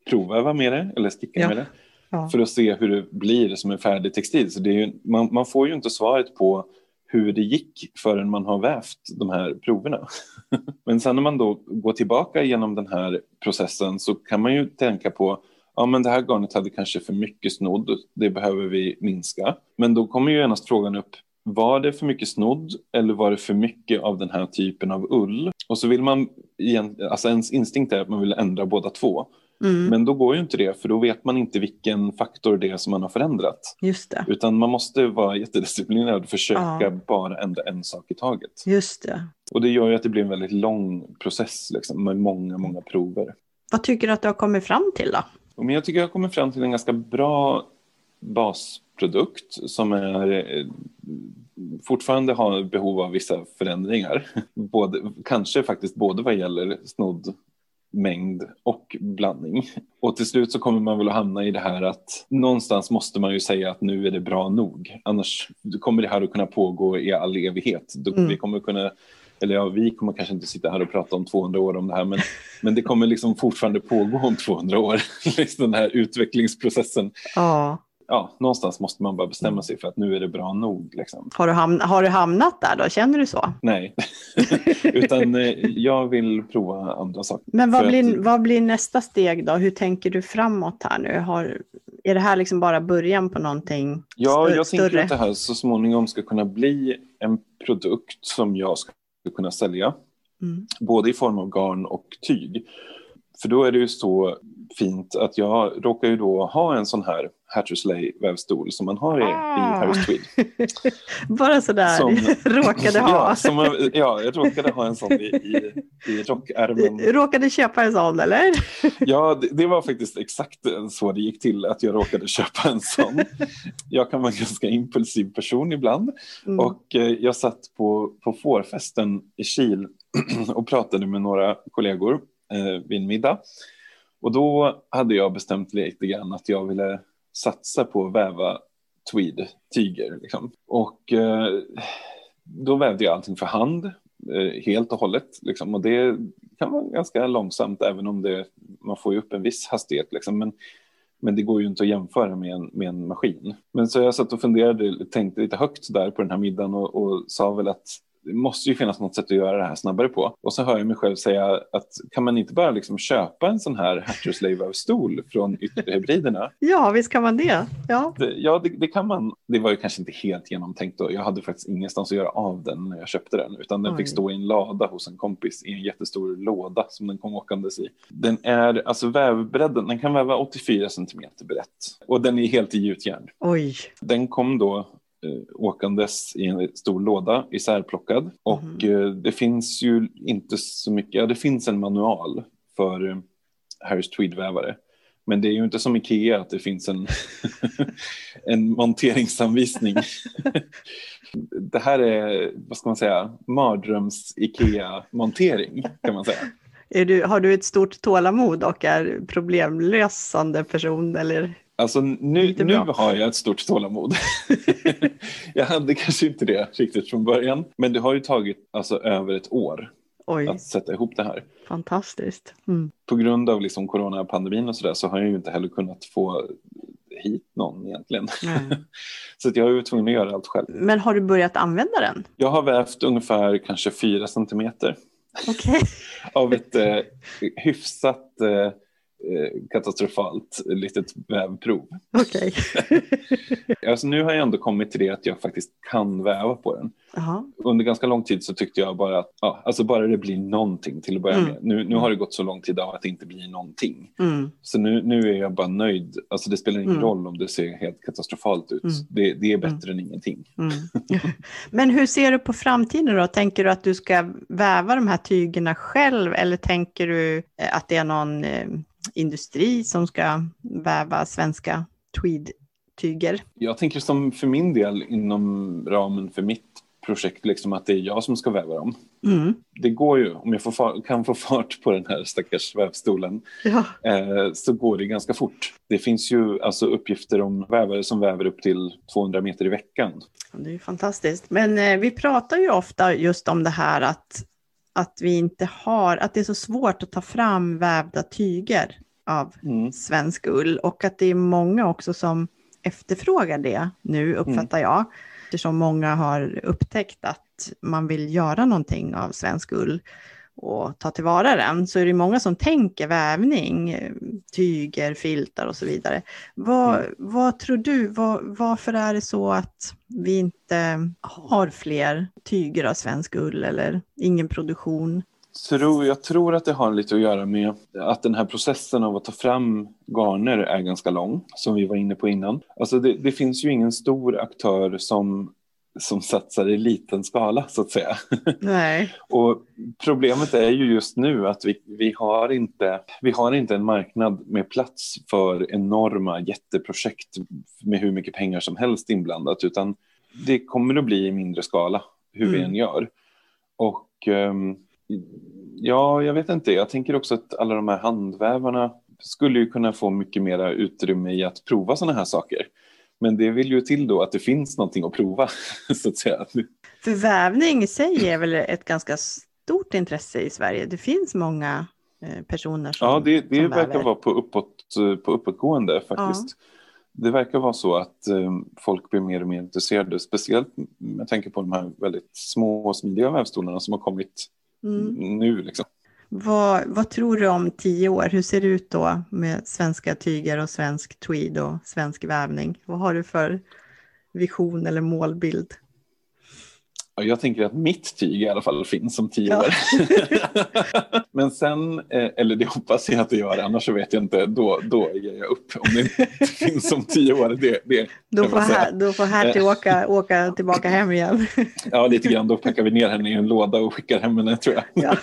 provöva med det eller sticka ja. med det. Ja. För att se hur det blir som en färdig textil. Så det är ju, man, man får ju inte svaret på hur det gick förrän man har vävt de här proverna. Men sen när man då går tillbaka genom den här processen så kan man ju tänka på ja men det här garnet hade kanske för mycket snodd, det behöver vi minska. Men då kommer ju genast frågan upp, var det för mycket snodd eller var det för mycket av den här typen av ull? Och så vill man, alltså ens instinkt är att man vill ändra båda två. Mm. Men då går ju inte det, för då vet man inte vilken faktor det är som man har förändrat. Just det. Utan man måste vara jättedisciplinerad och försöka ja. bara ändra en sak i taget. Just det. Och det gör ju att det blir en väldigt lång process liksom, med många, många prover. Vad tycker du att du har kommit fram till då? Men jag tycker jag har kommit fram till en ganska bra basprodukt som är eh, fortfarande har behov av vissa förändringar. Både, kanske faktiskt både vad gäller snodd mängd och blandning. Och till slut så kommer man väl att hamna i det här att någonstans måste man ju säga att nu är det bra nog. Annars kommer det här att kunna pågå i all evighet. Mm. Vi kommer kunna eller ja, vi kommer kanske inte sitta här och prata om 200 år om det här, men, men det kommer liksom fortfarande pågå om 200 år, liksom den här utvecklingsprocessen. Ja ja, någonstans måste man bara bestämma mm. sig för att nu är det bra nog. Liksom. Har, du har du hamnat där då? Känner du så? Nej, utan eh, jag vill prova andra saker. Men vad blir, att... vad blir nästa steg då? Hur tänker du framåt här nu? Har, är det här liksom bara början på någonting Ja, större? jag tänker att det här så småningom ska kunna bli en produkt som jag ska kunna sälja. Mm. Både i form av garn och tyg. För då är det ju så fint att jag råkar ju då ha en sån här Hattersley vävstol som man har i, ah. i Harris Tweed. Bara sådär, som, råkade ha. ja, som, ja, jag råkade ha en sån i, i, i rockärmen. Råkade köpa en sån eller? ja, det, det, var faktiskt exakt så det gick till att jag råkade köpa en sån. Jag kan vara en ganska impulsiv person ibland mm. och eh, jag satt på, på fårfesten i Kil och pratade med några kollegor eh, vid en middag. Och då hade jag bestämt lite grann att jag ville satsa på att väva tweed-tyger. Liksom. Och eh, då vävde jag allting för hand, eh, helt och hållet. Liksom. Och det kan vara ganska långsamt, även om det, man får ju upp en viss hastighet. Liksom. Men, men det går ju inte att jämföra med en, med en maskin. Men så jag satt och funderade, tänkte lite högt där på den här middagen och, och sa väl att det måste ju finnas något sätt att göra det här snabbare på. Och så hör jag mig själv säga att kan man inte bara liksom köpa en sån här Hatterslave-stol från ytterhybriderna? ja, visst kan man det. Ja, det, ja det, det, kan man. Det var ju kanske inte helt genomtänkt då. Jag hade faktiskt ingenstans att göra av den när jag köpte den, utan den Oj. fick stå i en lada hos en kompis i en jättestor låda som den kom åkandes i. Den är, alltså vävbredden, den kan väva 84 centimeter brett och den är helt i gjutjärn. Oj. Den kom då åkandes i en stor låda isärplockad. Och mm. eh, det finns ju inte så mycket, ja det finns en manual för eh, Harris Tweed-vävare. Men det är ju inte som Ikea att det finns en, en monteringsanvisning. det här är, vad ska man säga, mardröms Ikea-montering kan man säga. Du, har du ett stort tålamod och är problemlösande person eller Alltså nu, nu har jag ett stort tålamod. jag hade kanske inte det riktigt från början. Men det har ju tagit alltså, över ett år Oj. att sätta ihop det här. Fantastiskt. Mm. På grund av liksom coronapandemin och sådär så har jag ju inte heller kunnat få hit någon egentligen. Mm. så att jag har ju tvungen att göra allt själv. Men har du börjat använda den? Jag har vävt ungefär kanske fyra centimeter. Okay. av ett eh, hyfsat Eh, katastrofalt litet vävprov. Okej. Okay. alltså nu har jag ändå kommit till det att jag faktiskt kan väva på den. Aha. Under ganska lång tid så tyckte jag bara att ja, alltså bara det blir någonting till att börja mm. med. Nu, nu har det gått så lång tid av att det inte blir någonting. Mm. Så nu, nu är jag bara nöjd. Alltså det spelar ingen mm. roll om det ser helt katastrofalt ut. Mm. Det, det, är mm. bättre än ingenting. Mm. Men hur ser du på framtiden då? Tänker du att du ska väva de här tygerna själv eller tänker du eh, att det är någon eh, industri som ska väva svenska tweed-tyger? Jag tänker som för min del inom ramen för mitt projekt liksom att det är jag som ska väva dem. Mm. Det går ju, om jag får kan få fart på den här stackars vävstolen, ja. eh, så går det ganska fort. Det finns ju alltså uppgifter om vävare som väver upp till 200 meter i veckan. Det är fantastiskt. Men eh, vi pratar ju ofta just om det här att att vi inte har, att det är så svårt att ta fram vävda tyger av mm. svensk ull och att det är många också som efterfrågar det nu, uppfattar mm. jag. Eftersom många har upptäckt att man vill göra någonting av svensk ull och ta tillvara den, så är det många som tänker vävning, tyger, filtar och så vidare. Vad, mm. vad tror du, vad, varför är det så att vi inte har fler tyger av svensk ull eller ingen produktion? Tror, jag tror att det har lite att göra med att den här processen av att ta fram garner är ganska lång, som vi var inne på innan. Alltså det, det finns ju ingen stor aktör som som satsar i liten skala så att säga. Nej. och problemet är ju just nu att vi, vi, har inte, vi har inte en marknad med plats för enorma jätteprojekt med hur mycket pengar som helst inblandat utan det kommer att bli i mindre skala hur mm. vi än gör. Och um, ja, jag vet inte, jag tänker också att alla de här handvävarna skulle ju kunna få mycket mera utrymme i att prova sådana här saker. Men det vill ju till då att det finns någonting att prova, så att säga. För vävning i sig är väl ett ganska stort intresse i Sverige. Det finns många eh, personer som Ja, det, det som verkar väver. vara på, uppåt, på uppåtgående faktiskt. Ja. Det verkar vara så att um, folk blir mer och mer intresserade, speciellt med tanke på de här väldigt små och smidiga vävstolarna som har kommit mm. nu. Liksom. Vad, vad, tror du om tio år? Hur ser det ut då med svenska tyger och svensk tweed och svensk vävning? Vad har du för vision eller målbild? Jag tänker att mitt tyg i alla fall finns om tio ja. år. Men sen, eh, eller det hoppas jag att det gör, annars så vet jag inte, då, då ger jag upp. Om det inte finns om tio år, det, det då, får här, då får Hertie åka, åka tillbaka hem igen. Ja, lite grann. Då packar vi ner henne i en låda och skickar hem henne, tror jag. Ja.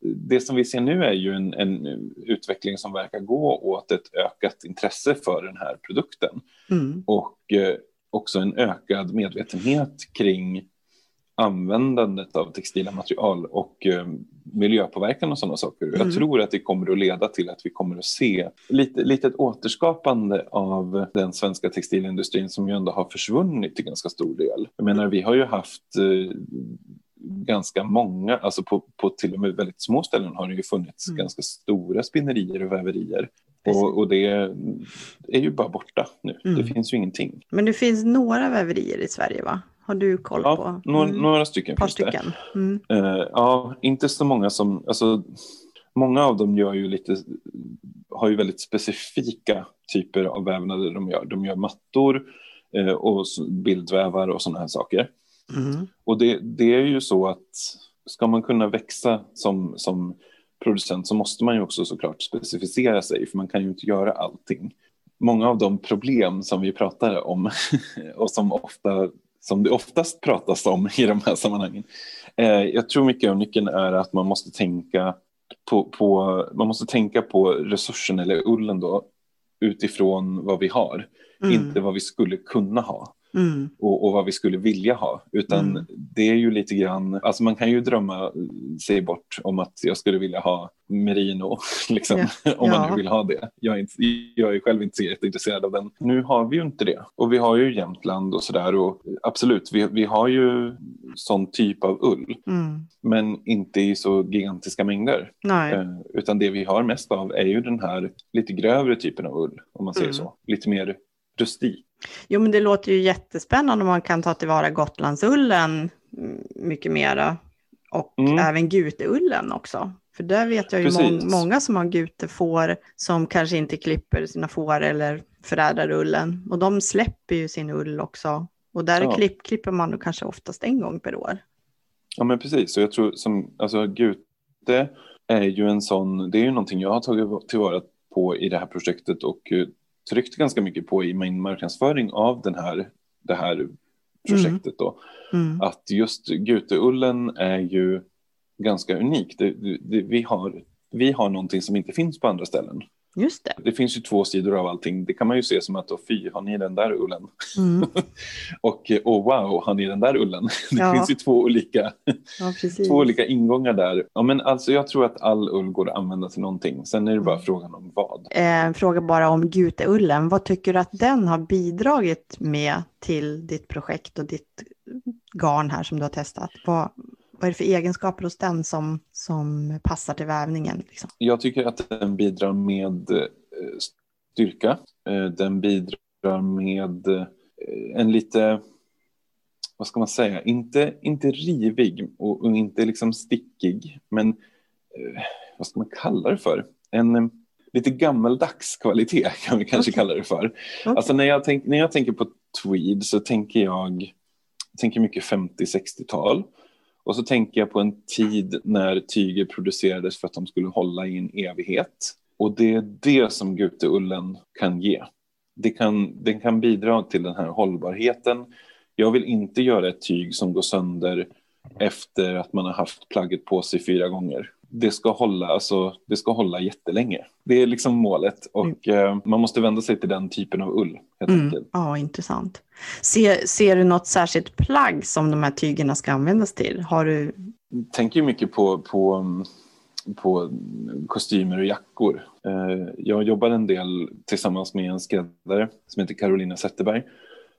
Det som vi ser nu är ju en, en, utveckling som verkar gå åt ett ökat intresse för den här produkten. Mm. Och eh, också en ökad medvetenhet kring användandet av textila material och eh, miljöpåverkan och sådana saker. Mm. Jag tror att det kommer att leda till att vi kommer att se lite, lite ett återskapande av den svenska textilindustrin som ju ändå har försvunnit till ganska stor del. Jag menar, vi har ju haft eh, ganska många, alltså på, på till och med väldigt små ställen har det ju funnits mm. ganska stora spinnerier och väverier. Och, och, det är ju bara borta nu. Mm. Det finns ju ingenting. Men det finns några väverier i Sverige va? Har du koll ja, på? Några, mm. några stycken finns stycken. det. Mm. Uh, ja, inte så många som, alltså många av dem gör ju lite, har ju väldigt specifika typer av vävnader de gör. De gör mattor uh, och bildvävar och sådana här saker. Mm. Och det, det är ju så att ska man kunna växa som, som producent så måste man ju också såklart specificera sig för man kan ju inte göra allting. Många av de problem som vi pratar om och som, ofta, som det oftast pratas om i de här sammanhangen. Eh, jag tror mycket av nyckeln är att man måste tänka på, på, man måste tänka på resursen eller ullen då utifrån vad vi har, mm. inte vad vi skulle kunna ha. Mm. Och, och, vad vi skulle vilja ha. Utan mm. det är ju lite grann, alltså man kan ju drömma sig bort om att jag skulle vilja ha merino, liksom, ja. om man ja. nu vill ha det. Jag är, inte, jag är själv inte så jätteintresserad av den. Nu har vi ju inte det. Och vi har ju Jämtland och sådär och absolut, vi, vi har ju sån typ av ull. Mm. Men inte i så gigantiska mängder. Eh, utan det vi har mest av är ju den här lite grövre typen av ull, om man säger mm. så. Lite mer rustik. Jo, men det låter ju jättespännande om man kan ta tillvara Gotlandsullen mycket mera. Och mm. även guteullen också. För där vet jag ju må många som har gutefår som kanske inte klipper sina får eller förädlar ullen. Och de släpper ju sin ull också. Och där ja. klipp, klipper man kanske oftast en gång per år. Ja men precis, och jag tror som, alltså gute är ju en sån, det är ju någonting jag har tagit tillvara på i det här projektet och tryckt ganska mycket på i min marknadsföring av den här, det här projektet. Då. Mm. Mm. Att just guteullen är ju ganska unik. Det, det, vi, har, vi har någonting som inte finns på andra ställen. Just det. Det finns ju två sidor av allting. Det kan man ju se som att då, fy, har ni den där ullen? Mm. och oh, wow, har ni den där ullen? det ja. finns ju två olika, ja, två olika ingångar där. Ja, men alltså, jag tror att all ull går att använda till någonting. Sen är det bara mm. frågan om vad. Eh, fråga bara om guteullen. Vad tycker du att den har bidragit med till ditt projekt och ditt garn här som du har testat? Vad, vad är det för egenskaper hos den som, som passar till vävningen? Liksom? Jag tycker att den bidrar med eh, styrka. Eh, den bidrar med eh, en lite, vad ska man säga, inte, inte rivig och, och inte liksom stickig, men vad ska man kalla det för? En lite gammaldags kvalitet kan vi kanske okay. kalla det för. Okay. Alltså när jag, tänk, när jag tänker på tweed så tänker jag tänker mycket 50-60-tal. Och så tänker jag på en tid när tyger producerades för att de skulle hålla i en evighet. Och det är det som guteullen kan ge. Det kan, den kan bidra till den här hållbarheten Jag vill inte göra ett tyg som går sönder efter att man har haft plagget på sig fyra gånger. Det ska hålla, alltså, det ska hålla jättelänge. Det är liksom målet och mm. eh, man måste vända sig till den typen av ull. Helt mm. enkelt. Ja, intressant. Ser, ser du något särskilt plagg som de här tygerna ska användas till? Har du... Jag tänker mycket på, på, på kostymer och jackor. Eh, jag jobbar en del tillsammans med en skräddare som heter Carolina Zetterberg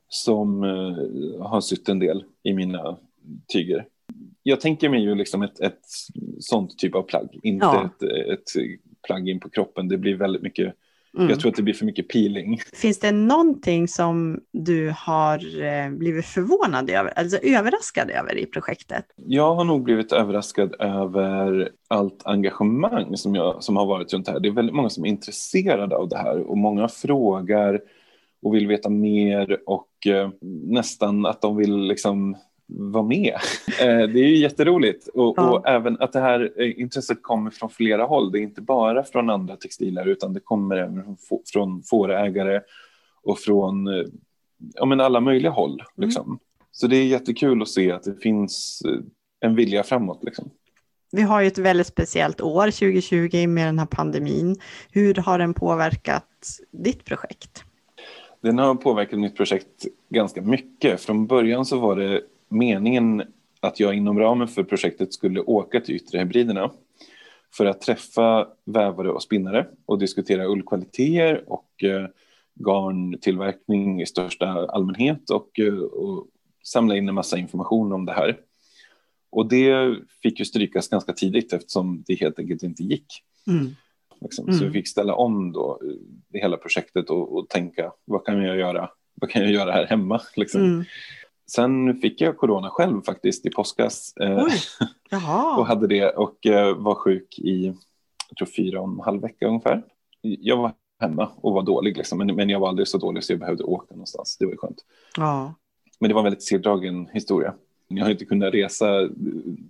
som eh, har sytt en del i mina tyger jag tänker mig ju liksom ett, ett sånt typ av plagg, inte ja. ett, ett plagg in på kroppen. Det blir väldigt mycket, mm. jag tror att det blir för mycket peeling. Finns det någonting som du har eh, blivit förvånad över, alltså överraskad över i projektet? Jag har nog blivit överraskad över allt engagemang som, jag, som har varit runt det här. Det är väldigt många som är intresserade av det här och många frågar och vill veta mer och eh, nästan att de vill liksom vara med. Eh, det är ju jätteroligt och, ja. och, även att det här eh, intresset kommer från flera håll. Det är inte bara från andra textiler utan det kommer även från fårägare och från eh, ja, men alla möjliga håll. Mm. Liksom. Mm. Så det är jättekul att se att det finns en vilja framåt. Liksom. Vi har ju ett väldigt speciellt år 2020 med den här pandemin. Hur har den påverkat ditt projekt? Den har påverkat mitt projekt ganska mycket. Från början så var det meningen att jag inom ramen för projektet skulle åka till Yttre Hebriderna för att träffa vävare och spinnare och diskutera ullkvaliteter och eh, garntillverkning i största allmänhet och, eh, och samla in en massa information om det här. Och det fick ju strykas ganska tidigt eftersom det helt enkelt inte gick. Mm. Liksom. Mm. Så vi fick ställa om då eh, det hela projektet och, och, tänka vad kan jag göra? Vad kan jag göra här hemma? Liksom. Mm. Sen fick jag corona själv faktiskt i påskas. Eh, och hade det och eh, var sjuk i jag tror fyra och en halv vecka ungefär. Jag var hemma och var dålig liksom, men, men jag var aldrig så dålig så jag behövde åka någonstans. Det var ju skönt. Ja. Men det var en väldigt segdragen historia. Jag har inte kunnat resa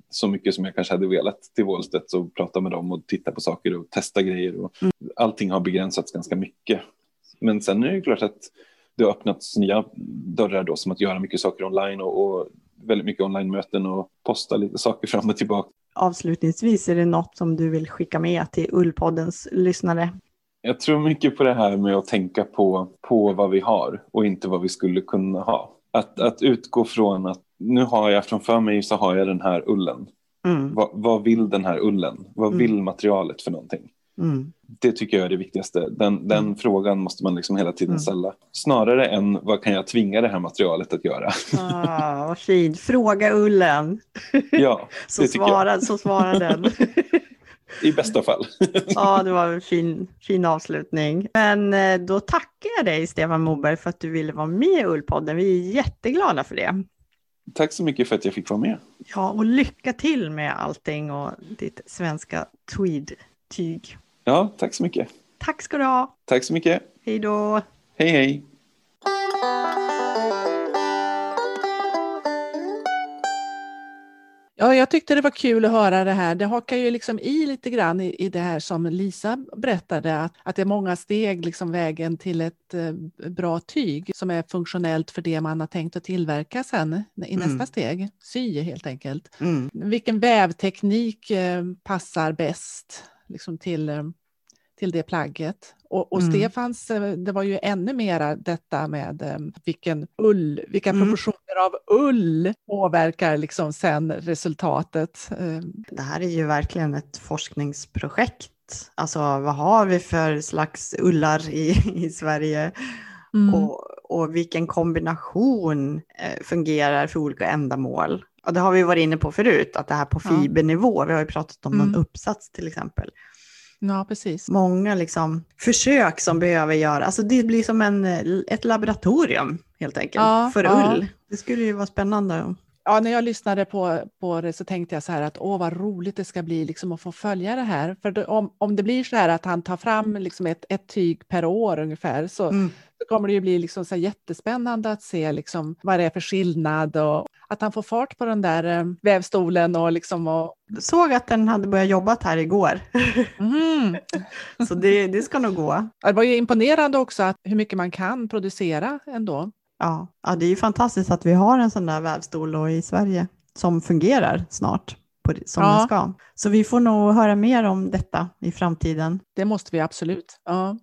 så mycket som jag kanske hade velat till Wallstedt och prata med dem och titta på saker och testa grejer. Och mm. Allting har begränsats ganska mycket. Men sen är det klart att det har öppnats nya dörrar då som att göra mycket saker online och, och väldigt mycket online-möten och posta lite saker fram och tillbaka. Avslutningsvis, är det något som du vill skicka med till Ullpoddens lyssnare? Jag tror mycket på det här med att tänka på, på vad vi har och inte vad vi skulle kunna ha. Att, att utgå från att nu har jag framför mig så har jag den här ullen. Mm. Vad, vad vill den här ullen? Vad mm. vill materialet för någonting? Mm. Det tycker jag är det viktigaste. Den, den mm. frågan måste man liksom hela tiden mm. ställa. Snarare än vad kan jag tvinga det här materialet att göra? Ah, vad fint. Fråga ullen. Ja, så, det svara, jag. så svarar den. I bästa fall. ja, det var en fin, fin avslutning. Men eh, då tackar jag dig, Stefan Moberg, för att du ville vara med i Ullpodden. Vi är jätteglada för det. Tack så mycket för att jag fick vara med. Ja, och lycka till med allting och ditt svenska tweed-tyg. Ja, tack så mycket. Tack ska du ha. Tack så mycket. Hej då. Hej, hej. Ja, jag tyckte det var kul att höra det här. Det hakar ju liksom i lite grann i, i det här som Lisa berättade, att, att det är många steg liksom vägen till ett eh, bra tyg som är funktionellt för det man har tänkt att tillverka sen i mm. nästa steg. Sy helt enkelt. Mm. Vilken vävteknik eh, passar bäst? Liksom till, eh, till det plagget. Och, och mm. Stefans, eh, det var ju ännu mera detta med eh, vilken ull, vilka mm. proportioner av ull påverkar liksom sen resultatet. Det här är ju verkligen ett forskningsprojekt. Alltså vad har vi för slags ullar i, i Sverige? Mm. Och, och vilken kombination fungerar för olika ändamål? Och det har vi varit inne på förut, att det här på fibernivå, ja. vi har ju pratat om mm. någon uppsats till exempel. Ja, precis. Många liksom försök som behöver göras. Alltså det blir som en, ett laboratorium helt enkelt ja, för ja. ull. Det skulle ju vara spännande. Ja, när jag lyssnade på, på det så tänkte jag så här att åh vad roligt det ska bli liksom att få följa det här. För om, om det blir så här att han tar fram liksom ett, ett tyg per år ungefär så, mm. Så kommer det ju bli liksom så jättespännande att se liksom vad det är för skillnad och att han får fart på den där eh, vävstolen och liksom och... Såg att den hade börjat jobba här igår. Mm. så det, det ska nog gå. Det var ju imponerande också att hur mycket man kan producera ändå. Ja. ja, det är ju fantastiskt att vi har en sån där vävstol i Sverige som fungerar snart på, som Ja. den ska. Så vi får nog höra mer om detta i framtiden. Det måste vi absolut. Ja.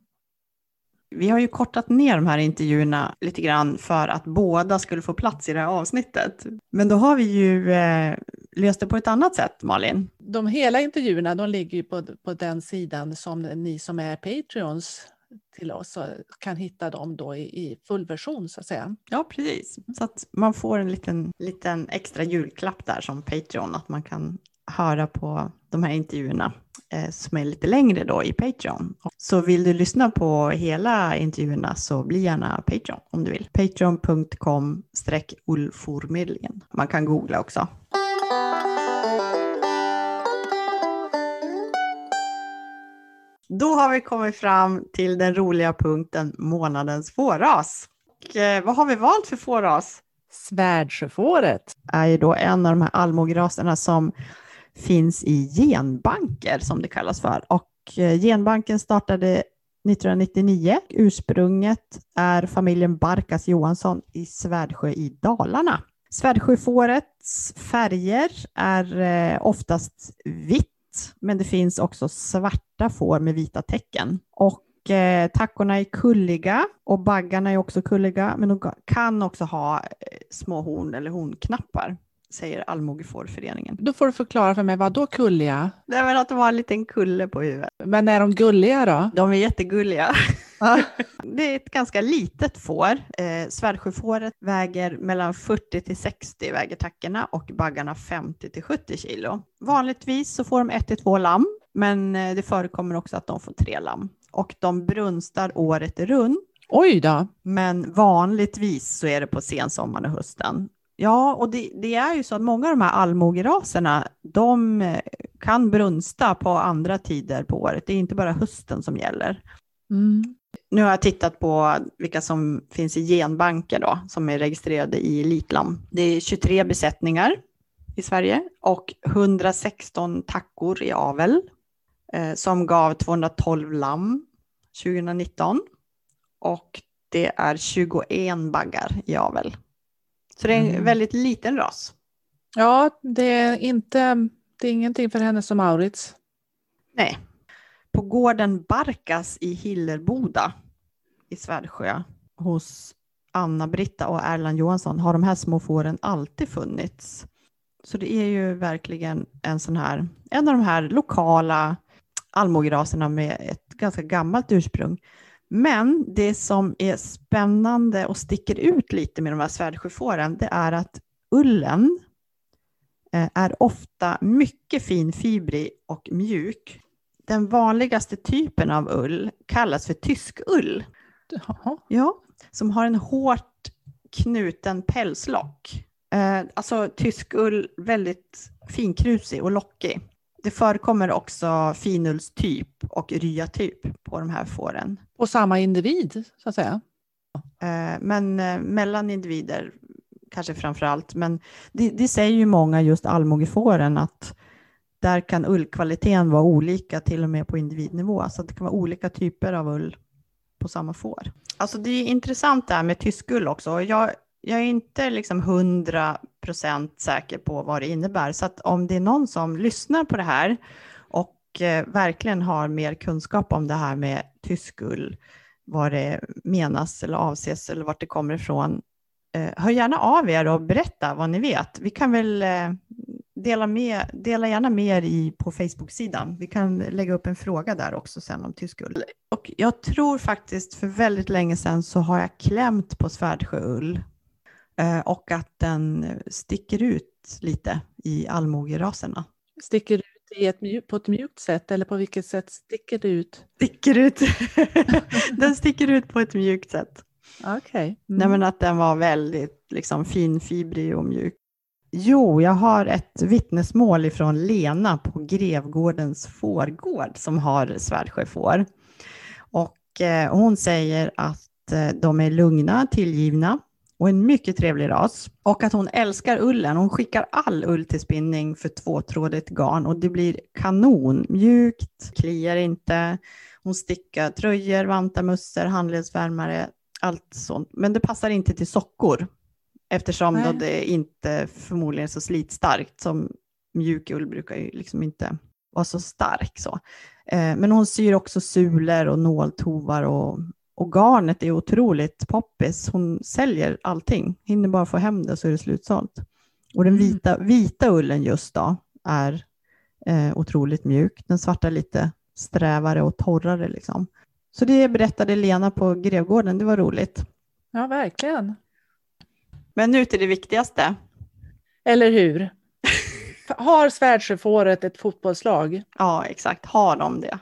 Vi har ju kortat ner de här intervjuerna lite grann för att båda skulle få plats i det här avsnittet. Men då har vi ju eh, löst det på ett annat sätt, Malin. De hela intervjuerna de ligger ju på, på den sidan som ni som är Patreons till oss kan hitta dem då i, i fullversion så att säga. Ja, precis. Så att man får en liten, liten extra julklapp där som Patreon, att man kan höra på de här intervjuerna eh, som är lite längre då i Patreon. Så vill du lyssna på hela intervjuerna så bli gärna Patreon om du vill. Patreon.com ullformedlingen. Man kan googla också. Då har vi kommit fram till den roliga punkten månadens fåras. Och, eh, vad har vi valt för fåras? Svärdsjöfåret. är ju då en av de här allmogeraserna som finns i genbanker som det kallas för. Och eh, genbanken startade 1999. Ursprunget är familjen Barkas Johansson i Svärdsjö i Dalarna. Svärdsjöfårets färger är eh, oftast vitt, men det finns också svarta får med vita tecken. Och eh, tackorna är kulliga och baggarna är också kulliga, men de kan också ha små horn eller hornknappar, säger Allmogefårföreningen. Då får du förklara för mig, vad då kulliga? Det är väl att de har en liten kulle på huvudet. Men är de gulliga då? De är jättegulliga. det är ett ganska litet får. Eh, Svärdsjöfåret väger mellan 40 till 60 väger tackorna och baggarna 50 till 70 kilo. Vanligtvis så får de ett till två lamm, men eh, det förekommer också att de får tre lamm. Och de brunstar året runt, Oj då! men vanligtvis så är det på sensommaren och hösten. Ja, och det, det är ju så att många av de här allmogeraserna, de eh, kan brunsta på andra tider på året. Det är inte bara hösten som gäller. Mm. Nu har jag tittat på vilka som finns i genbanker då, som är registrerade i Elitlam. Det är 23 besättningar i Sverige och 116 tackor i avel eh, som gav 212 lamm 2019. Och det är 21 baggar i avel. Så det är en Mm. väldigt liten ras. Ja, det är, inte, det är ingenting för henne som Maurits. Nej. På gården Barkas i Hillerboda i Svärdsjö hos Anna-Britta och Erland Johansson har de här små fåren alltid funnits. Så det är ju verkligen en sån här, en av de här lokala allmogeraserna med ett ganska gammalt ursprung. Men det som är spännande och sticker ut lite med de här svärdsjöfåren, det är att ullen eh, är ofta mycket finfibrig och mjuk. Den vanligaste typen av ull kallas för tyskull. Jaha. Ja, som har en hårt knuten pälslock. Eh, alltså tyskull, väldigt finkrusig och lockig. Det förekommer också finullstyp och ryatyp på de här fåren. På samma individ, så att säga. Eh, men eh, mellan individer kanske framför allt. Men det, det säger ju många just allmogefåren att där kan ullkvaliteten vara olika till och med på individnivå. Så det kan vara olika typer av ull på samma får. Alltså det är intressant det här med tyskull också. Jag, jag är inte liksom 100 procent säker på vad det innebär. Så att om det är någon som lyssnar på det här och eh, verkligen har mer kunskap om det här med tysk ull, vad det menas eller avses eller vart det kommer ifrån. Eh, hör gärna av er och berätta vad ni vet. Vi kan väl eh, dela, med, dela gärna med er i, på Facebook-sidan. Vi kan lägga upp en fråga där också sen om tysk ull. Och jag tror faktiskt för väldigt länge sedan så har jag klämt på svärdsjöull och att den sticker ut lite i allmogeraserna. Sticker ut ett på ett mjukt sätt eller på vilket sätt sticker det ut? Sticker ut. den sticker ut på ett mjukt sätt. Okej. Mm. Nej, men att den var väldigt liksom, finfibrig och mjuk. Jo, jag har ett vittnesmål ifrån Lena på Grevgårdens fårgård som har svärdsjöfår. Och eh, hon säger att eh, de är lugna, tillgivna och en mycket trevlig ras. Och att hon älskar ullen. Hon skickar all ull till spinning för tvåtrådigt garn och det blir kanon. Mjukt, kliar inte. Hon stickar tröjor, vantar, mössor, handledsvärmare. allt sånt. Men det passar inte till sockor eftersom Nej. då det inte förmodligen är så slitstarkt som mjuk ull brukar ju liksom inte vara så stark. Så. Eh, men hon syr också sulor och nåltovar och, och garnet är otroligt poppis. Hon säljer allting, hinner bara få hem det så är det slutsålt. Och den Mm. vita, vita ullen just då är eh, otroligt mjuk. Den svarta är lite strävare och torrare liksom. Så det berättade Lena på Grevgården, det var roligt. Ja, verkligen. Men nu till det viktigaste. Eller hur? Har Svärdsjöfåret ett fotbollslag? Ja, exakt. Har de det?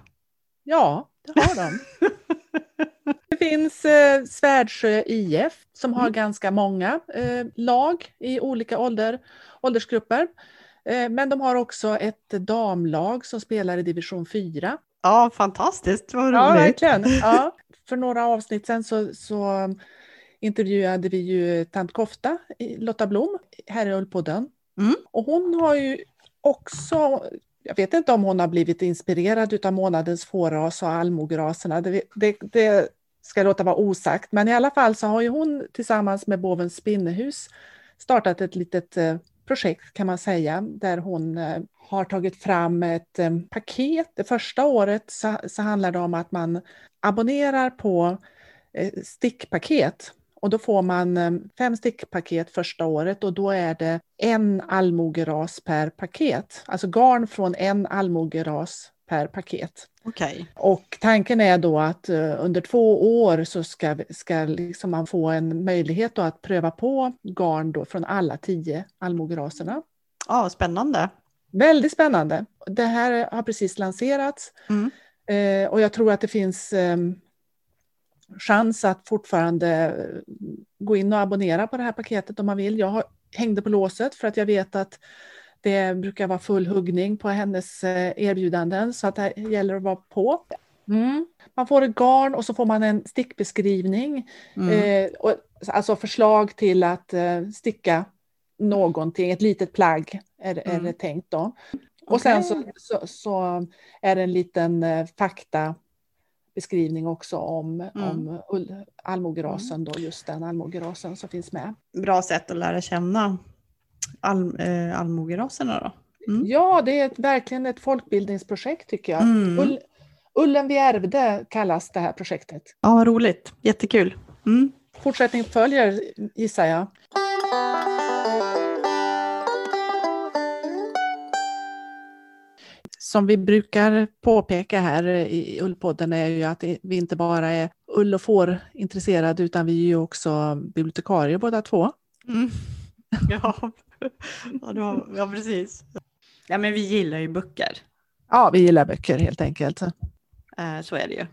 Ja, det har de. Det finns eh, Svärdsjö IF som har Mm. ganska många eh, lag i olika ålder, åldersgrupper. Eh, men de har också ett damlag som spelar i division 4. Ja, fantastiskt. Vad Ja, roligt. verkligen. Ja. För några avsnitt sen så, så intervjuade vi ju tant Kofta, Lotta Blom, här i Ullpodden. Mm. Och hon har ju också, jag vet inte om hon har blivit inspirerad av månadens fåras och allmogeraserna, det, det, det ska låta vara osagt, men i alla fall så har ju hon tillsammans med Bovens Spinnehus startat ett litet eh, projekt kan man säga, där hon eh, har tagit fram ett eh, paket. Det första året så, så handlar det om att man abonnerar på stickpaket och då får man eh, fem stickpaket första året och då är det en allmogeras per paket. Alltså garn från en allmogeras per paket. Okej. Och tanken är då att eh, under två år så ska, ska liksom man få en möjlighet att pröva på garn då från alla tio allmogeraserna. Ja, spännande. Väldigt spännande. Det här har precis lanserats Mm. eh, och jag tror att det finns eh, chans att fortfarande eh, gå in och abonnera på det här paketet om man vill. Jag hängde på låset för att jag vet att det brukar vara full huggning på hennes eh, erbjudanden så att det gäller att vara på. Mm. Man får ett garn och så får man en stickbeskrivning Mm. Eh, och, alltså förslag till att eh, sticka någonting, ett litet plagg är, det- är Mm. det tänkt då. Och sen så, så, så är det en liten eh, faktabeskrivning också om, Mm. om allmogerasen, då, just den allmogerasen som finns med. Bra sätt att lära känna all, eh, allmogeraserna då. Mm. Ja, det är ett, verkligen ett folkbildningsprojekt tycker jag. Mm. Ull, Ullen vi ärvde kallas det här projektet. Ja, vad roligt. Jättekul. Mm. Fortsättning följer gissar jag. Som vi brukar påpeka här i Ullpodden är ju att vi inte bara är ull och får intresserade utan vi är ju också bibliotekarier båda två. Mm. Ja. Ja, var, ja, precis. Ja, men vi gillar ju böcker. Ja, vi gillar böcker helt enkelt. Eh, så är det ju.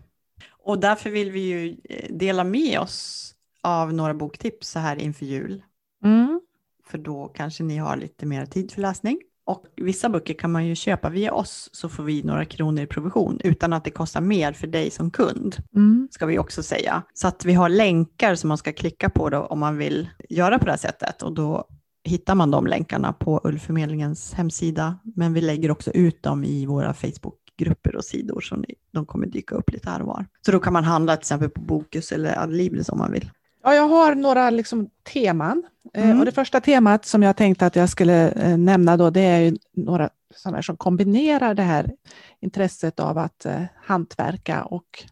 Och därför vill vi ju eh, dela med oss av några boktips så här inför jul. Mm. För då kanske ni har lite mer tid för läsning. Och vissa böcker kan man ju köpa via oss så får vi några kronor i provision utan att det kostar mer för dig som kund. Mm. ska vi också säga. Så att vi har länkar som man ska klicka på då om man vill göra på det här sättet och då hittar man de länkarna på Ullförmedlingens hemsida. Men vi lägger också ut dem i våra Facebookgrupper och sidor så de kommer dyka upp lite här och var. Så då kan man handla till exempel på Bokus eller Adlibris om man vill. Ja, jag har några liksom, teman. Eh, Mm. Och det första temat som jag tänkte att jag skulle eh, nämna då, det är några sådana som kombinerar det här intresset av att eh, hantverka och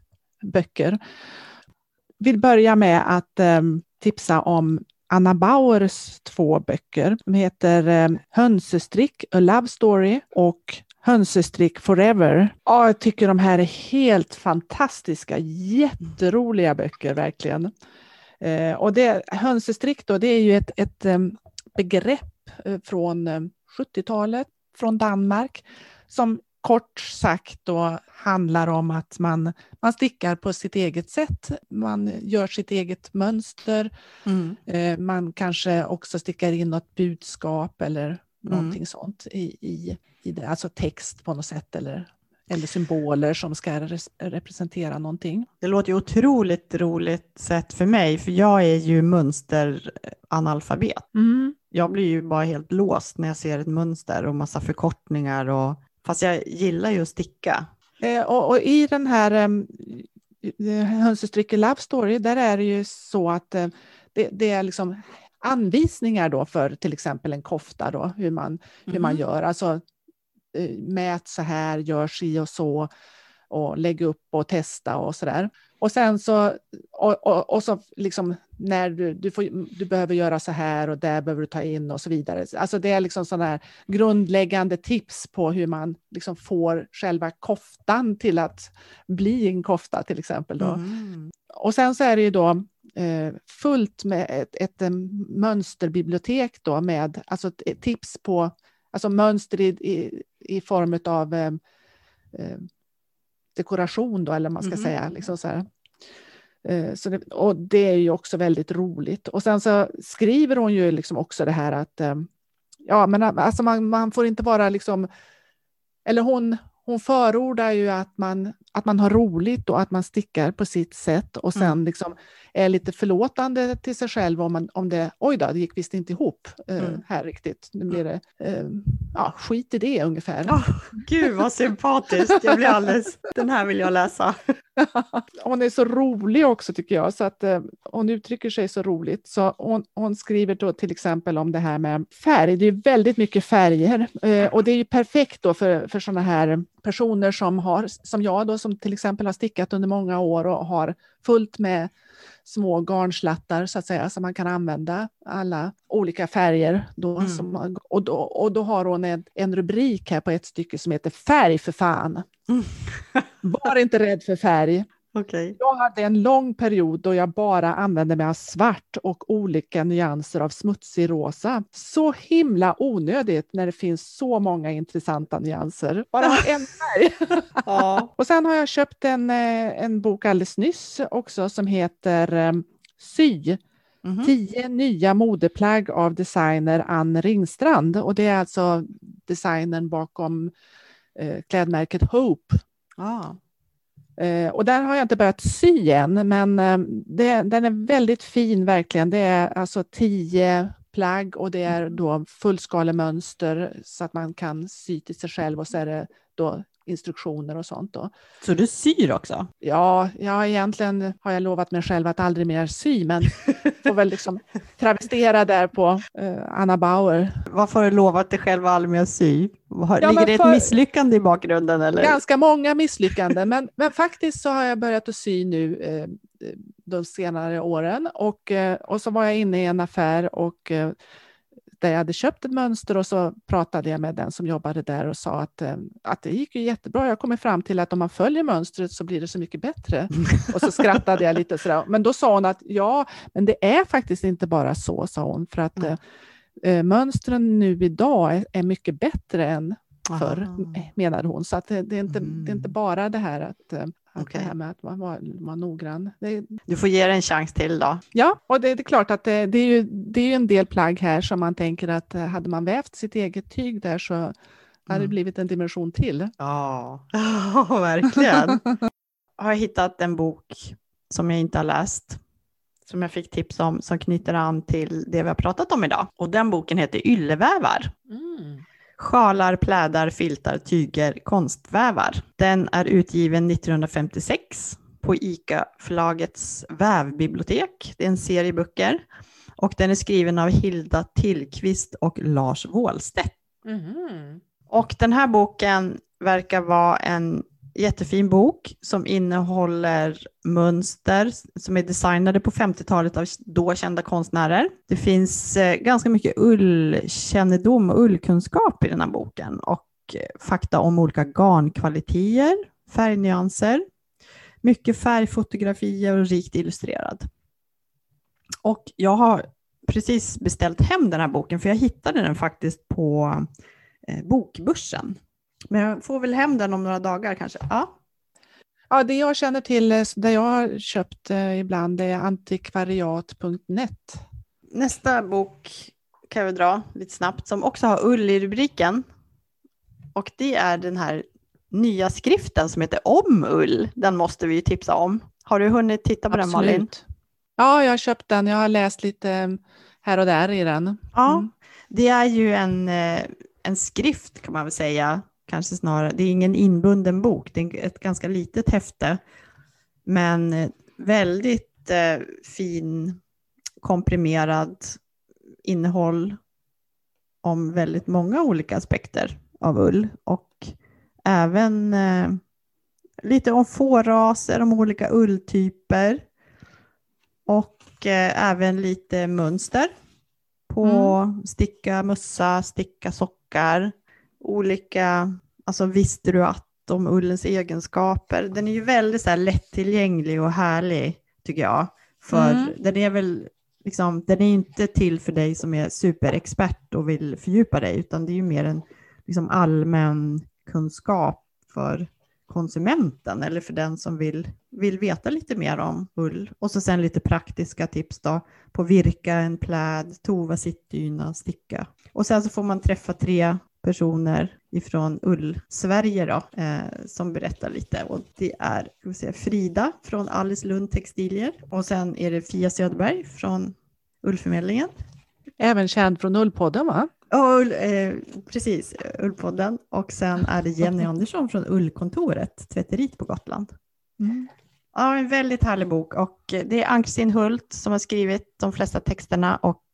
böcker. Vill börja med att eh, tipsa om Anna Bauers två böcker. De heter eh, Hönsestrick, A Love Story och Hönsestrick Forever. Ja, jag tycker de här är helt fantastiska, jätteroliga böcker verkligen. Eh, och det, hönsestrick då, det är ju ett, ett em, begrepp eh, från em, 70-talet, från Danmark, som kort sagt då handlar om att man, man stickar på sitt eget sätt. Man gör sitt eget mönster. Eh, man kanske också stickar in något budskap eller någonting sånt i, i, i det, alltså text på något sätt eller, eller symboler som ska res- representera någonting. Det låter ju otroligt roligt sätt för mig, för jag är ju mönsteranalfabet. Jag blir ju bara helt låst när jag ser ett mönster och massa förkortningar. Och, fast jag gillar ju att sticka. Eh, och, och i den här, em, Hönsestycke Love Story, där är det ju så att eh, det, det, är liksom anvisningar då för till exempel en kofta, då, hur, man, mm. hur man mm. gör. Alltså eh, mät så här, gör si och så och lägg upp och testa och så där. Och sen så, och, och, och, så liksom när du, du, får, du behöver göra så här och där behöver du ta in och så vidare. Alltså det är liksom sådana här grundläggande tips på hur man liksom får själva koftan till att bli en kofta till exempel. Då. Mm. Och sen så är det ju då eh, fullt med ett, ett, ett mönsterbibliotek då med alltså tips på alltså mönster i, i, i form av eh, eh, dekoration då, eller man ska mm. säga. Liksom så här. Eh, så det, och det är ju också väldigt roligt. Och sen så skriver hon ju liksom också det här att eh, ja, men alltså man, man får inte vara liksom, eller hon, hon förordar ju att man, att man har roligt och att man stickar på sitt sätt och sen mm. liksom är lite förlåtande till sig själv om, man, om det, oj då, det gick visst inte ihop eh, mm. här riktigt. Nu blir det, eh, ja, skit i det ungefär. Oh, Gud vad sympatiskt, jag blir alldeles, den här vill jag läsa. hon är så rolig också tycker jag, så att eh, hon uttrycker sig så roligt. Så hon, hon, skriver då till exempel om det här med färg, det är väldigt mycket färger eh, och det är ju perfekt då för, för sådana här personer som har, som jag då, som till exempel har stickat under många år och har fullt med små garnslattar så att säga, så man kan använda alla olika färger. Då, mm. som, och, då, och då har hon en, en rubrik här på ett stycke som heter Färg för fan. Mm. Var inte rädd för färg. Okay. Jag hade en lång period då jag bara använde mig av svart och olika nyanser av smutsig rosa. Så himla onödigt när det finns så många intressanta nyanser. Bara en färg. ja. Och sen har jag köpt en, eh, en bok alldeles nyss också som heter eh, Sy. Mm -hmm. Tio nya modeplagg av designer Ann Ringstrand. Och det är alltså designern bakom eh, klädmärket Hope. Ah. Eh, och där har jag inte börjat sy än, men eh, det, den är väldigt fin verkligen. Det är alltså tio plagg och det är då fullskalemönster så att man kan sy till sig själv och så är det då instruktioner och sånt. Då. Så du syr också? Ja, ja, egentligen har jag lovat mig själv att aldrig mer sy, men får väl liksom travestera där på uh, Anna Bauer. Varför har du lovat dig själv att aldrig mer sy? Ja, Ligger det ett misslyckande i bakgrunden? Eller? Ganska många misslyckanden, men, men faktiskt så har jag börjat att sy nu eh, de senare åren och, eh, och så var jag inne i en affär och eh, där jag hade köpt ett mönster och så pratade jag med den som jobbade där och sa att, eh, att det gick ju jättebra. Jag kommer fram till att om man följer mönstret så blir det så mycket bättre. Och så skrattade jag lite sådär. Men då sa hon att ja, men det är faktiskt inte bara så, sa hon, för att mm. eh, mönstren nu idag är, är mycket bättre än förr, Aha. menade hon. Så att det, det, är inte, mm. det är inte bara det här att eh, Okay. Det här med att vara var noggrann. Det, du får ge det en chans till då. Ja, och det, det är klart att det, det, är ju, det är en del plagg här som man tänker att eh, hade man vävt sitt eget tyg där så hade det mm. blivit en dimension till. Ja, oh, verkligen. har jag hittat en bok som jag inte har läst som jag fick tips om som knyter an till det vi har pratat om idag. Och den boken heter Yllevävar. Mm. Sjalar, plädar, filtar, tyger, konstvävar. Den är utgiven 1956 på ICA-förlagets vävbibliotek. Det är en serie böcker och den är skriven av Hilda Tillqvist och Lars Wåhlstedt. Mm. Och den här boken verkar vara en jättefin bok som innehåller mönster som är designade på 50-talet av då kända konstnärer. Det finns eh, ganska mycket ullkännedom och ullkunskap i den här boken och eh, fakta om olika garnkvaliteter, färgnyanser, mycket färgfotografier och rikt illustrerad. Och jag har precis beställt hem den här boken för jag hittade den faktiskt på eh, Bokbörsen men jag får väl hem den om några dagar kanske. Ja. Ja, det jag känner till, eh, där jag har köpt eh, ibland, det är antikvariat.net. Nästa bok kan jag dra lite snabbt, som också har ull i rubriken. Och det är den här nya skriften som heter Om ull. Den måste vi ju tipsa om. Har du hunnit titta på Absolut. den Malin? Ja, jag har köpt den. Jag har läst lite eh, här och där i den. Ja, mm. det är ju en, en skrift kan man väl säga kanske snarare, det är ingen inbunden bok, det är ett ganska litet häfte Men väldigt eh, fin komprimerad innehåll om väldigt många olika aspekter av ull och även eh, lite om fåraser, om olika ulltyper och eh, även lite mönster på Mm. sticka mössa, sticka sockar, olika, alltså visste du att om ullens egenskaper. Den är ju väldigt så här lättillgänglig och härlig tycker jag. För Mm. den är väl liksom, den är inte till för dig som är superexpert och vill fördjupa dig, utan det är ju mer en liksom allmän kunskap för konsumenten eller för den som vill, vill veta lite mer om ull. Och så sen lite praktiska tips då på virka en pläd, tova sittdyna, sticka. Och sen så får man träffa tre personer ifrån Ull-Sverige då, eh, som berättar lite. Och det är ska vi säga, Frida från Alice Lund Textilier och sen är det Fia Söderberg från Ullförmedlingen. Även känd från Ullpodden va? Ja, Ull, eh, precis, Ullpodden. Och sen är det Jenny Andersson från Ullkontoret, tvätteriet på Gotland. Ja, en väldigt härlig bok och det är Ann-Kristin Hult som har skrivit de flesta texterna och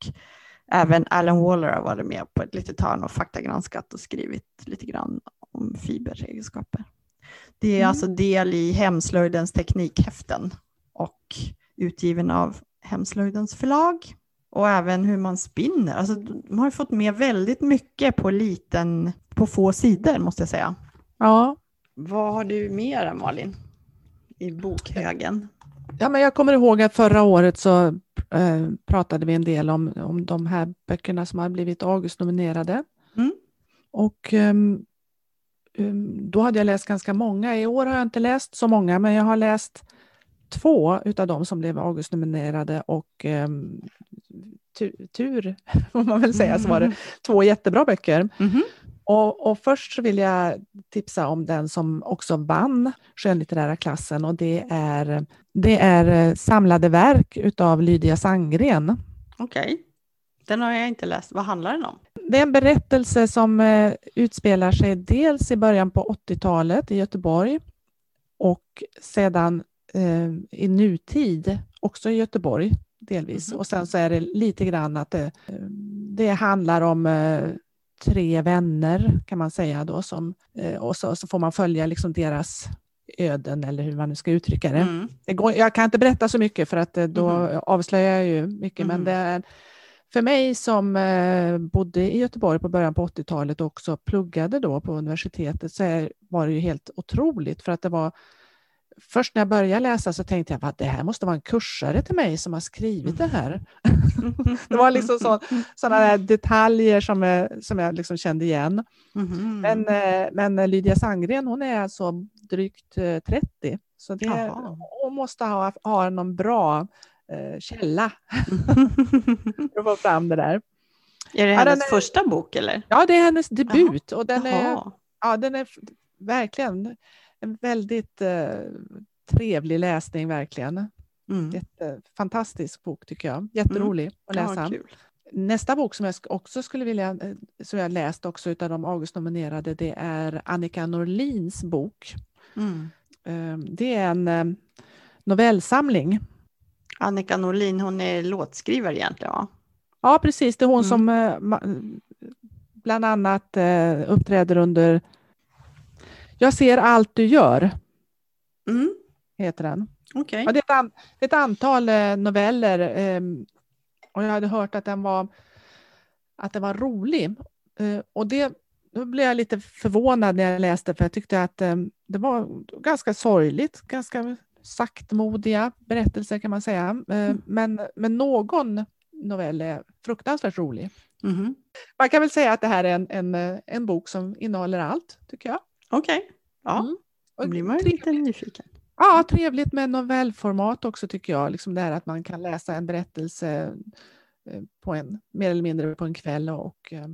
även Alan Waller har varit med på ett litet hörn och faktagranskat och skrivit lite grann om fiberegenskaper. Det är Mm. alltså del i Hemslöjdens teknikhäften och utgiven av Hemslöjdens förlag. Och även hur man spinner. Alltså, de har fått med väldigt mycket på liten, på få sidor måste jag säga. Ja. Vad har du mer Malin? I bokhögen? Ja, men jag kommer ihåg att förra året så eh, pratade vi en del om, om de här böckerna som har blivit Augustnominerade. Mm. Och ehm, då hade jag läst ganska många. I år har jag inte läst så många, men jag har läst två utav dem som blev Augustnominerade och um, tur, tur, får man väl säga, så var det två jättebra böcker. Mhm. Och, och först vill jag tipsa om den som också vann skönlitterära klassen och det är, det är eh, Samlade verk utav Lydia Sandgren. Okej. Den har jag inte läst. Vad handlar den om? Det är en berättelse som eh, utspelar sig dels i början på 80-talet i Göteborg och sedan eh, i nutid också i Göteborg delvis. Mhm. Och sen så är det lite grann att det, eh, det handlar om eh, tre vänner kan man säga då som, eh, och så, så får man följa liksom deras öden eller hur man nu ska uttrycka det. Mm. Det går, jag kan inte berätta så mycket för att eh, då Mhm. avslöjar jag ju mycket, Mhm. men det är för mig som eh, bodde i Göteborg på början på 80-talet och också pluggade då på universitetet så var det ju helt otroligt för att det var Först när jag började läsa så tänkte jag att det här måste vara en kursare till mig som har skrivit det här. Det var liksom så, sådana detaljer som som jag liksom kände igen. Mhm. Men, eh, men Lydia Sandgren hon är alltså drygt eh, 30 så det, Jaha. hon måste ha, ha någon bra eh, källa för att få fram det där. är det Ja, hennes den är- första bok eller? Ja, det är hennes debut och den är, Jaha. ja, den är verkligen en väldigt eh, trevlig läsning verkligen. Mm. Jätte, fantastisk bok tycker jag. Jätterolig att läsa. Ja, kul. Nästa bok som jag också skulle vilja, eh, som jag läst också utav de Augustnominerade, det är Annika Norlins bok. Mm. Eh, Det är en eh, novellsamling. Annika Norlin, hon är låtskrivare egentligen va? Ja, precis. Det är hon Mm. som eh, bland annat uppträder under Jag ser allt du gör, Mm. heter den. Okej. Ja, det, är ett an, det är ett antal eh, noveller ehm, och jag hade hört att den var, att den var rolig. Eh, och det, då blev jag lite förvånad när jag läste för jag tyckte att eh, det var ganska sorgligt, ganska saktmodiga berättelser kan man säga. Eh, men, men någon novell är fruktansvärt rolig. Mhm. Man kan väl säga att det här är en, en, eh, en bok som innehåller allt, tycker jag. Okej. Ja, Mm. då blir man ju trevligt. lite nyfiken. Ja, trevligt med novellformat också tycker jag. Liksom det här att man kan läsa en berättelse eh, på en, mer eller mindre på en kväll och eh,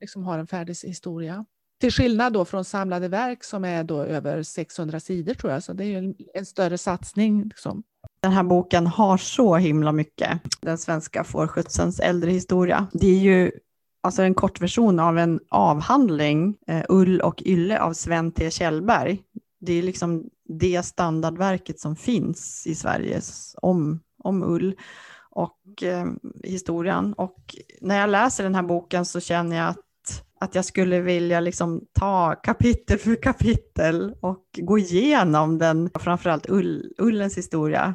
liksom har en färdig historia. Till skillnad då från samlade verk som är då över 600 sidor tror jag, så det är ju en, en större satsning. Liksom. Den här boken har så himla mycket. Den svenska fårskötselns äldre historia. Det är ju alltså en kortversion av en avhandling, eh, Ull och Ylle av Sven T. Kjellberg. Det är liksom det standardverket som finns i Sverige om, om ull och eh, historien. Och när jag läser den här boken så känner jag att, att jag skulle vilja liksom ta kapitel för kapitel och gå igenom den, framförallt ull, ullens historia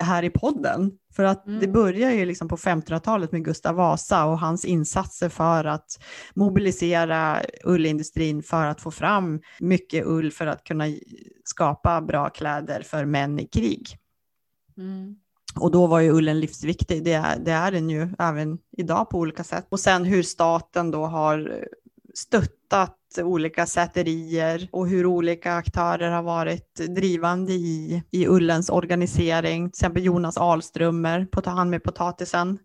här i podden. För att mm. det börjar ju liksom på 1500-talet med Gustav Vasa och hans insatser för att mobilisera ullindustrin för att få fram mycket ull för att kunna skapa bra kläder för män i krig. Mm. Och då var ju ullen livsviktig, det är, det är den ju även idag på olika sätt. Och sen hur staten då har stöttat olika säterier och hur olika aktörer har varit drivande i, i ullens organisering. Till exempel Jonas Alströmer, på han med potatisen,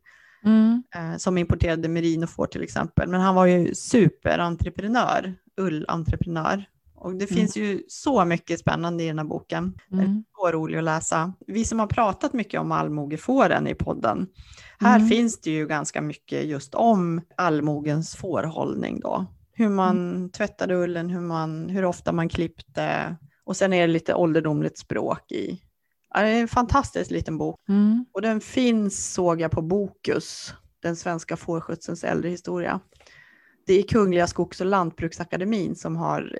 mm. eh, som importerade merinofår till exempel. Men han var ju superentreprenör, ullentreprenör. Och det mm. finns ju så mycket spännande i den här boken. Mm. Den är så rolig att läsa. Vi som har pratat mycket om allmogefåren i podden, här mm. finns det ju ganska mycket just om allmogens fårhållning då. Hur man mm. tvättade ullen, hur, man, hur ofta man klippte och sen är det lite ålderdomligt språk i. Ja, det är en fantastisk liten bok. Mm. Och den finns, såg jag på Bokus, den svenska fårskötselns äldre historia. Det är Kungliga Skogs och Lantbruksakademin som har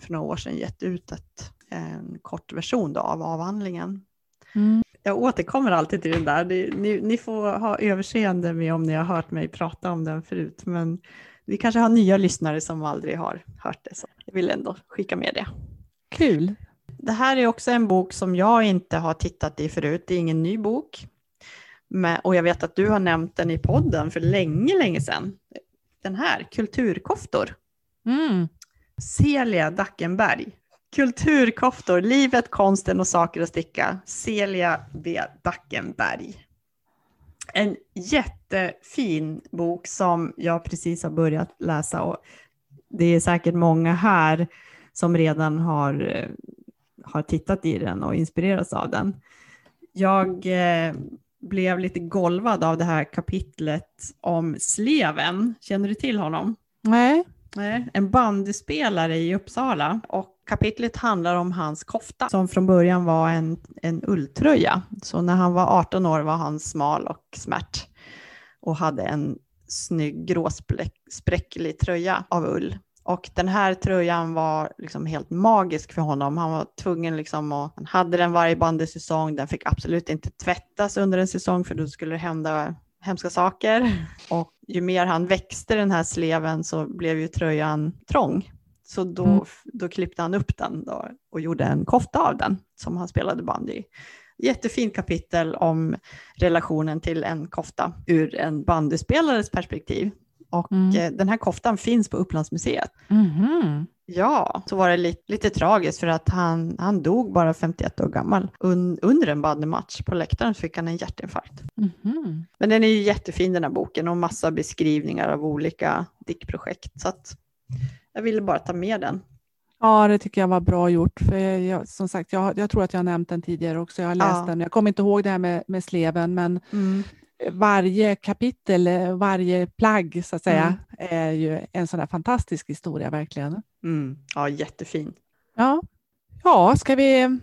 för några år sedan gett ut ett, en kort version då av avhandlingen. Mm. Jag återkommer alltid till den där. Ni, ni, får ha överseende med om ni har hört mig prata om den förut, men vi kanske har nya lyssnare som aldrig har hört det, så jag vill ändå skicka med det. Kul. Det här är också en bok som jag inte har tittat i förut. Det är ingen ny bok. Men, och jag vet att du har nämnt den i podden för länge, länge sedan. Den här, Kulturkoftor. Mm. Celia Dackenberg. Kulturkoftor, livet, konsten och saker att sticka. Celia B. Dackenberg. En jättefin bok som jag precis har börjat läsa och det är säkert många här som redan har, eh, har tittat i den och inspirerats av den. Jag eh, blev lite golvad av det här kapitlet om Sleven. Känner du till honom? Nej. Nej, En bandyspelare i Uppsala och kapitlet handlar om hans kofta som från början var en, en ulltröja. Så när han var 18 år var han smal och smärt och hade en snygg gråspräcklig tröja av ull. Och den här tröjan var liksom helt magisk för honom. Han var tvungen liksom att, han hade den varje bandysäsong. Den fick absolut inte tvättas under en säsong för då skulle det hända hemska saker. Och ju mer han växte den här sleven så blev ju tröjan trång. Så då, mm. då klippte han upp den då och gjorde en kofta av den som han spelade band i. Jättefint kapitel om relationen till en kofta ur en bandyspelares perspektiv. Och mm. Eh, den här koftan finns på Upplandsmuseet. Mm. Ja, så var det lite, lite tragiskt för att han, han dog bara 51 år gammal. Un, under en bandymatch på läktaren fick han en hjärtinfarkt. Mm. Men den är ju jättefin den här boken och massa beskrivningar av olika dickprojekt. Så att jag ville bara ta med den. Ja, det tycker jag var bra gjort. För jag, som sagt, jag, jag tror att jag har nämnt den tidigare också. Jag har läst ja. den. Jag kommer inte ihåg det här med, med sleven, men mm varje kapitel, varje plagg så att säga, mm. är ju en sån här fantastisk historia verkligen. Mm. Ja, jättefin. Ja. ja, ska vi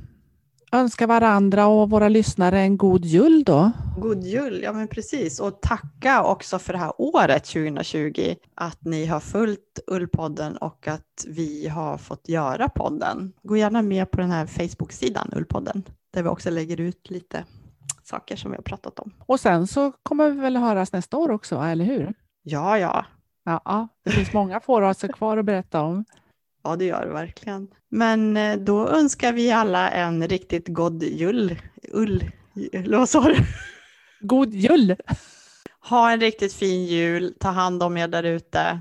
önska varandra och våra lyssnare en god jul då? God jul, ja men precis. Och tacka också för det här året 2020, att ni har följt Ullpodden och att vi har fått göra podden. Gå gärna med på den här Facebook-sidan Ullpodden, där vi också lägger ut lite saker som vi har pratat om. Och sen så kommer vi väl höras nästa år också, eller hur? Ja, ja. Ja, det finns många fåraser kvar att berätta om. Ja, det gör det verkligen. Men eh, då önskar vi alla en riktigt god jul. Ull, vad sa du? God jul! Ha en riktigt fin jul. Ta hand om er där ute.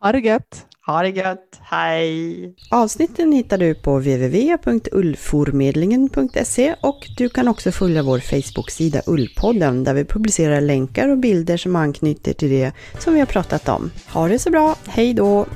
Ha det gött! Ha det gött, hej! Avsnitten hittar du på www.ullformedlingen.se och du kan också följa vår Facebook-sida Ullpodden där vi publicerar länkar och bilder som anknyter till det som vi har pratat om. Ha det så bra, hej då!